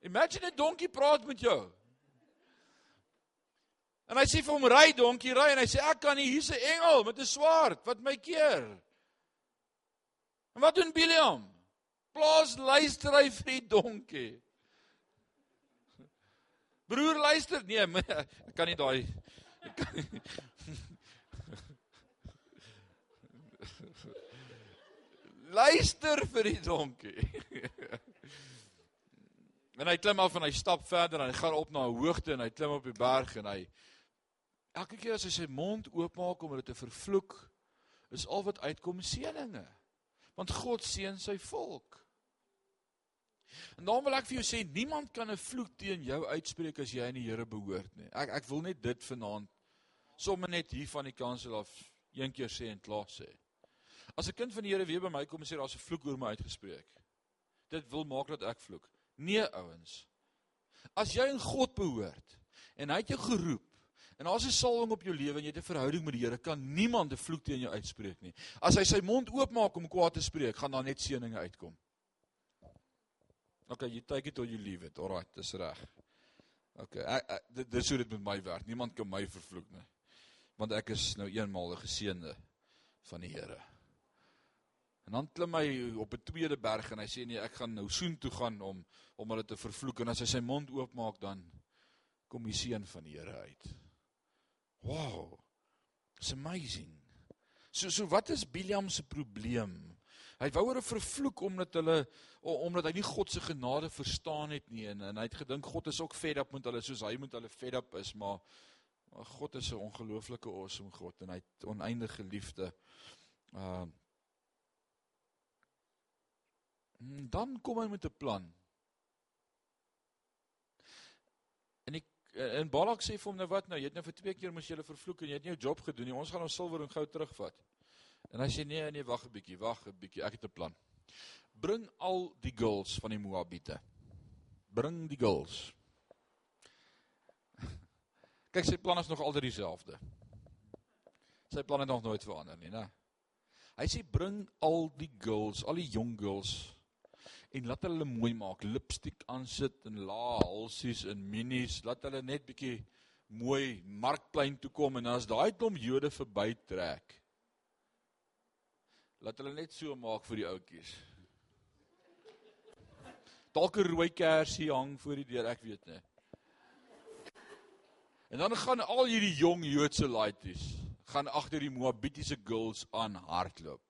Speaker 1: Imagine 'n donkie praat met jou. En hy sê vir hom ry donkie ry en hy sê ek kan nie hier's 'n engel met 'n swaard wat my keer. En wat doen Biliam? Plaas luister hy vir die donkie. Broer luister nee, ek kan nie daai Luister vir die donkie. en hy klim af en hy stap verder en hy gaan op na 'n hoogte en hy klim op die berg en hy Elke keer as hy sy mond oopmaak om hulle te vervloek, is al wat uitkom seëninge. Want God seën sy volk. En dan wil ek vir jou sê niemand kan 'n vloek teen jou uitspreek as jy aan die Here behoort nie. Ek ek wil net dit vanaand sommer net hier van die kansel af een keer sê en klaar sê. As 'n kind van die Here weer by my kom en sê daar's 'n vloek oor my uitgespreek. Dit wil maak dat ek vloek. Nee ouens. As jy aan God behoort en hy het jou geroep En as 'n salwing op jou lewe en jy het 'n verhouding met die Here, kan niemand 'n vloek teen jou uitspreek nie. As hy sy mond oopmaak om kwaad te spreek, gaan daar net seëninge uitkom. Okay, you take it or you leave it. Alright, dis reg. Okay, ek, ek, dit dis hoe dit met my werk. Niemand kan my vervloek nie. Want ek is nou eenmaal 'n geseënde van die Here. En dan klim hy op 'n tweede berg en hy sê nee, ek gaan nou soen toe gaan om om hulle te vervloek en as hy sy mond oopmaak dan kom die seën van die Here uit. Wow. It's amazing. So so wat is Biliam se probleem? Hy wou 'n vervloek omdat hulle omdat hy nie God se genade verstaan het nie en, en hy het gedink God is ook fed up met hulle soos hy met hulle fed up is, maar, maar God is 'n ongelooflike awesome God en hy het oneindige liefde. Uh dan kom hy met 'n plan. Ek en Balak sê vir hom nou wat nou, jy het nou vir twee keer mos jy vervloek en jy het nie jou job gedoen nie. Ons gaan ons silwer en goud terugvat. En hy sê nee, nee, wag 'n bietjie, wag 'n bietjie. Ek het 'n plan. Bring al die girls van die Moabiete. Bring die girls. Kyk, sy plan is nog altyd dieselfde. Sy plan het nog nooit verander nie, né? Hy sê bring al die girls, al die jong girls en laat hulle mooi maak, lipstik aansit en lae halsies en minis, laat hulle net bietjie mooi markplein toe kom en as daai klomp Jode verbytrek. Laat hulle net so maak vir die ouetjies. Dalk 'n rooi kersie hang voor die deur, ek weet nie. En dan gaan al hierdie jong Joodse laities gaan agter die Moabitiese girls aan hardloop.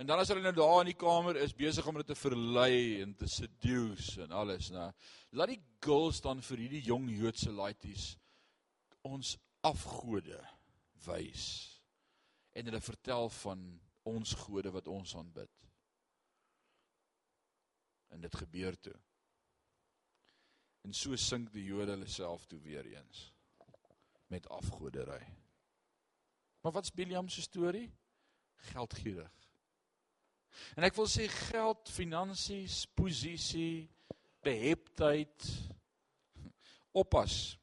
Speaker 1: En dan as hulle nou daar in die kamer is besig om hulle te verlei en te seduce en alles, nou. Laat die girls dan vir hierdie jong Joodse laities ons afgode wys. En hulle vertel van ons gode wat ons aanbid. En dit gebeur toe. En so sink die Jode hulle self toe weer eens. met afgoderry. Maar wat's Biliam se storie? Geldgierig. En ek wil sê geld, finansies, posisie, beheptheid oppas.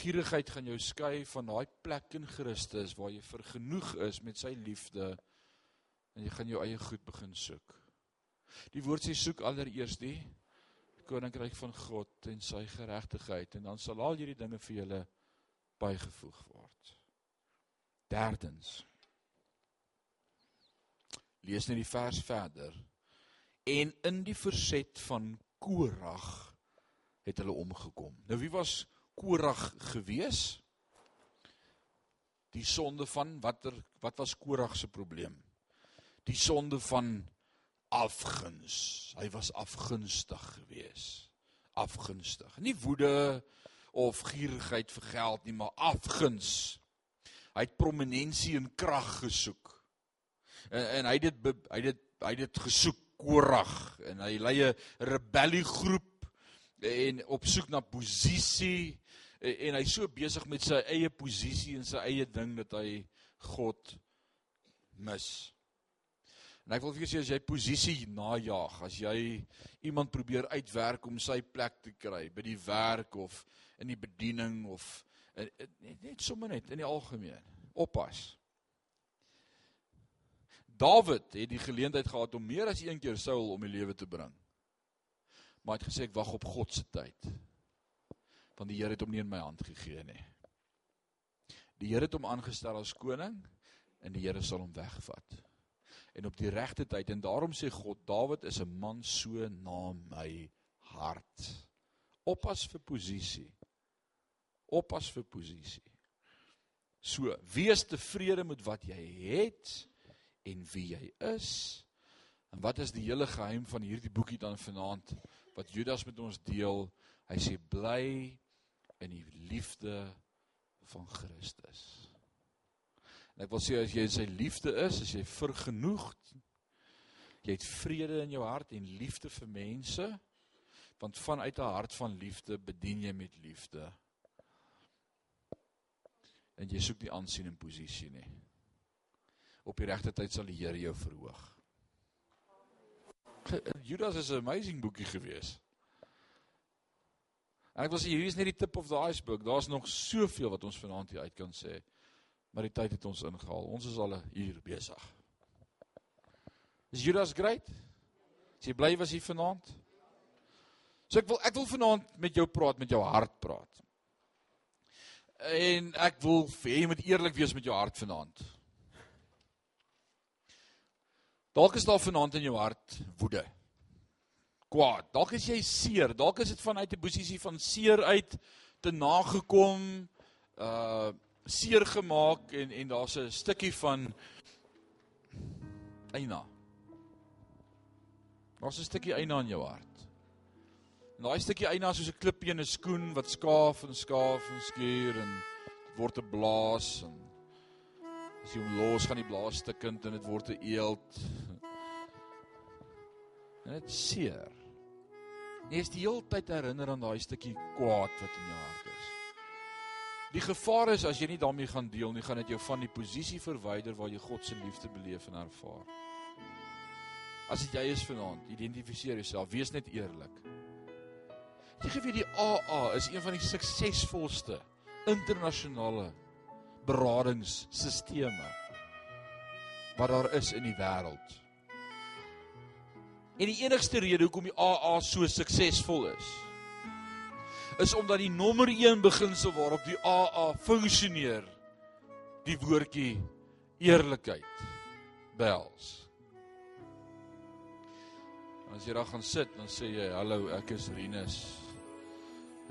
Speaker 1: Gierigheid gaan jou skei van daai plek in Christus waar jy vergenoeg is met sy liefde en jy gaan jou eie goed begin soek. Die woord sê soek allereers die koninkryk van God en sy geregtigheid en dan sal al hierdie dinge vir julle bygevoeg word. Derdens. Lees net die vers verder. En in die verset van Korag het hulle omgekom. Nou wie was Korag gewees? Die sonde van watter wat was Korag se probleem? Die sonde van afguns. Hy was afgunstig geweest. Afgunstig. Nie woede of gierigheid vir geld nie, maar afguns. Hy het prominensie en krag gesoek. En, en hy het dit hy het hy het dit gesoek Korag en hy lei 'n rebelliegroep en op soek na posisie en, hy's so besig met sy eie posisie en sy eie ding dat hy God mis. En ek wil vir jou sê as jy posisie najag, as jy iemand probeer uitwerk om sy plek te kry by die werk of in die bediening of net sommer net in die algemeen. Oppas. Dawid het die geleentheid gehad om meer as een keer Saul om die lewe te bring. Maar hy het gesê ek wag op God se tyd. Want die Here het hom nie in my hand gegee nie. Die Here het hom aangestel as koning en die Here sal hom wegvat en op die regte tyd en daarom sê God Dawid is 'n man so na my hart. Oppas vir posisie. Oppas vir posisie. So, wees tevrede met wat jy het en wie jy is. En wat is die hele geheim van hierdie boekie dan vanaand wat Judas met ons deel? Hy sê bly in die liefde van Christus. En ek wil sê as jy in sy liefde is, as jy vergenoegd, jy het vrede in jou hart en liefde vir mense, want vanuit 'n hart van liefde bedien jy met liefde. En jy soek nie aansien en posisie nie. Op die regte tyd sal die Here jou verhoog. Judas is 'n amazing boekie gewees. En ek wil sê hier is net die tip of the iceberg. Daar's nog soveel wat ons vanaand hier uit kan sê maar die tyd het ons ingehaal. Ons is al 'n uur besig. Is Judas great? Is jy bly was hier vanaand? So ek wil ek wil vanaand met jou praat, met jou hart praat. En ek wil hê jy moet eerlik wees met jou hart vanaand. Dalk is daar vanaand in jou hart woede. Kwaad. Dalk is jy seer. Dalk is dit vanuit 'n posisie van seer uit te nagekom uh seer gemaak en en daar's 'n stukkie van eina. Daar's 'n stukkie eina in jou hart. En daai stukkie eina soos 'n klippie in 'n skoen wat skaaf en skaaf en skuur en word 'n blaas en as jy hom los gaan die blaas stukkend en dit word 'n eeld. En dit seer. Jy is die hele tyd herinner aan daai stukkie kwaad wat in jou hart is. Die gevaar is as jy nie daarmee gaan deel nie, gaan dit jou van die posisie verwyder waar jy God se liefde beleef en ervaar. As dit jy is vanaand, identifiseer jouself, wees net eerlik. Jy gee vir die AA is een van die suksesvolste internasionale beradingsstelsels wat daar is in die wêreld. En die enigste rede hoekom die AA so suksesvol is, is omdat die nommer 1 beginsel waarop die AA funksioneer die woordjie eerlikheid bels. As jy daar gaan sit, dan sê jy hallo, ek is Rinus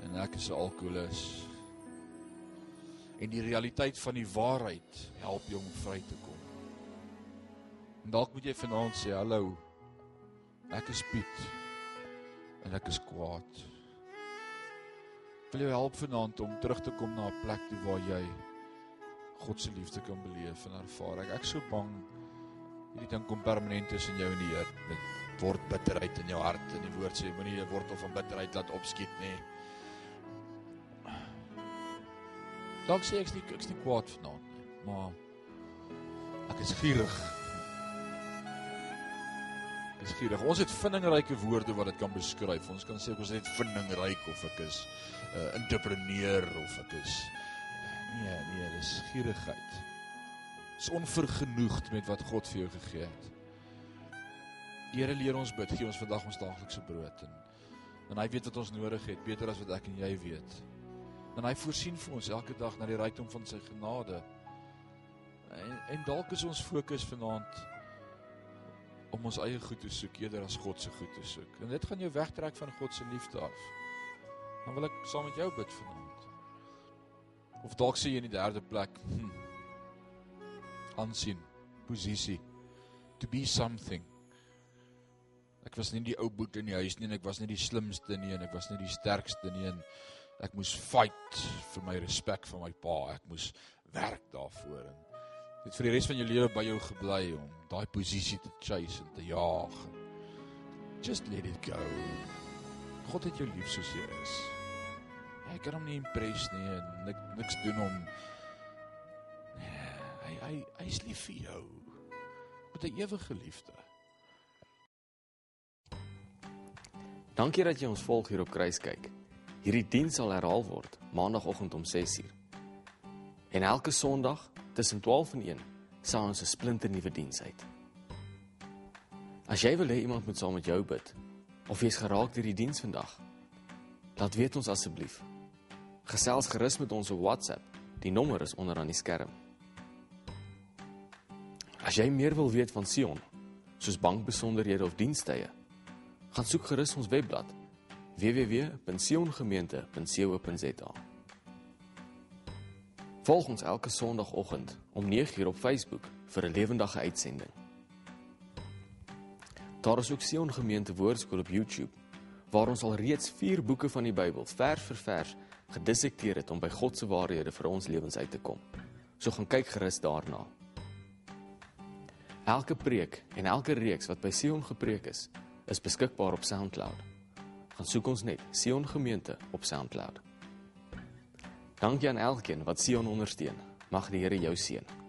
Speaker 1: en ek is 'n alkoholus. En die realiteit van die waarheid help jou om vry te kom. En dalk moet jy vanaand sê hallo. Ek is Piet en ek is kwaad wil jou help vanaand om terug te kom na 'n plek toe waar jy God se liefde kan beleef en ervaar. Ek ek so bang hierdie ding kom permanent tussen jou en die Here. Dit word bitterheid in jou hart en die woord sê moenie 'n wortel van bitterheid laat opskiet nie. Dalk sê ek is nie ek's nie kwaad vanaand nie, maar ek is gierig. Gierig. Ons het vindingryke woorde wat dit kan beskryf. Ons kan sê ek is net vindingryk of ek is 'n uh, entrepreneur of ek is nee, nee, dis gierigheid. Is onvergenoegd met wat God vir jou gegee het. Here leer ons bid, gee ons vandag ons daaglikse brood en en hy weet wat ons nodig het, beter as wat ek en jy weet. En hy voorsien vir ons elke dag na die rykdom van sy genade. En, en dalk is ons fokus vanaand om ons eie goed te soek eerder as God se goed te soek. En dit gaan jou wegtrek van God se liefde af. Dan wil ek saam met jou bid vanaand. Of dalk sê jy in die derde plek, hm, aansien, posisie, to be something. Ek was nie die ou boet in die huis nie en ek was nie die slimste nie en ek was nie die sterkste nie en ek moes fight vir my respek van my pa. Ek moes werk daarvoor en het vir die res van jou lewe by jou gebly om daai posisie te chase en te jaag. Just let it go. God het jou lief soos jy is. Hy kan hom nie impress nie en nik, niks doen om hy hy hy's lief vir jou met 'n ewige liefde.
Speaker 2: Dankie dat jy ons volg hier op Kruiskyk. Hierdie diens sal herhaal word maandagooggend om 6uur. En elke Sondag tussen 12 en 1 sal ons 'n splinte nuwe diens uit. As jy wil hê iemand moet saam met jou bid of jy's geraak deur die diens vandag, laat weet ons asseblief. Gesels gerus met ons op WhatsApp. Die nommer is onder aan die skerm. As jy meer wil weet van Sion, soos bankbesonderhede of dienstye, gaan soek gerus ons webblad www.siongemeente.co.za. Volg ons elke Sondagoggend om 9:00 op Facebook vir 'n lewendige uitsending. Daar is ook Sion Gemeente Woordskool op YouTube waar ons al reeds 4 boeke van die Bybel vers vir vers gedissekteer het om by God se waarhede vir ons lewens uit te kom. So gaan kyk gerus daarna. Elke preek en elke reeks wat by Sion gepreek is, is beskikbaar op SoundCloud. Gaan soek ons net Sion Gemeente op SoundCloud. Dankie aan elkeen wat Sion ondersteun. Mag die Here jou seën.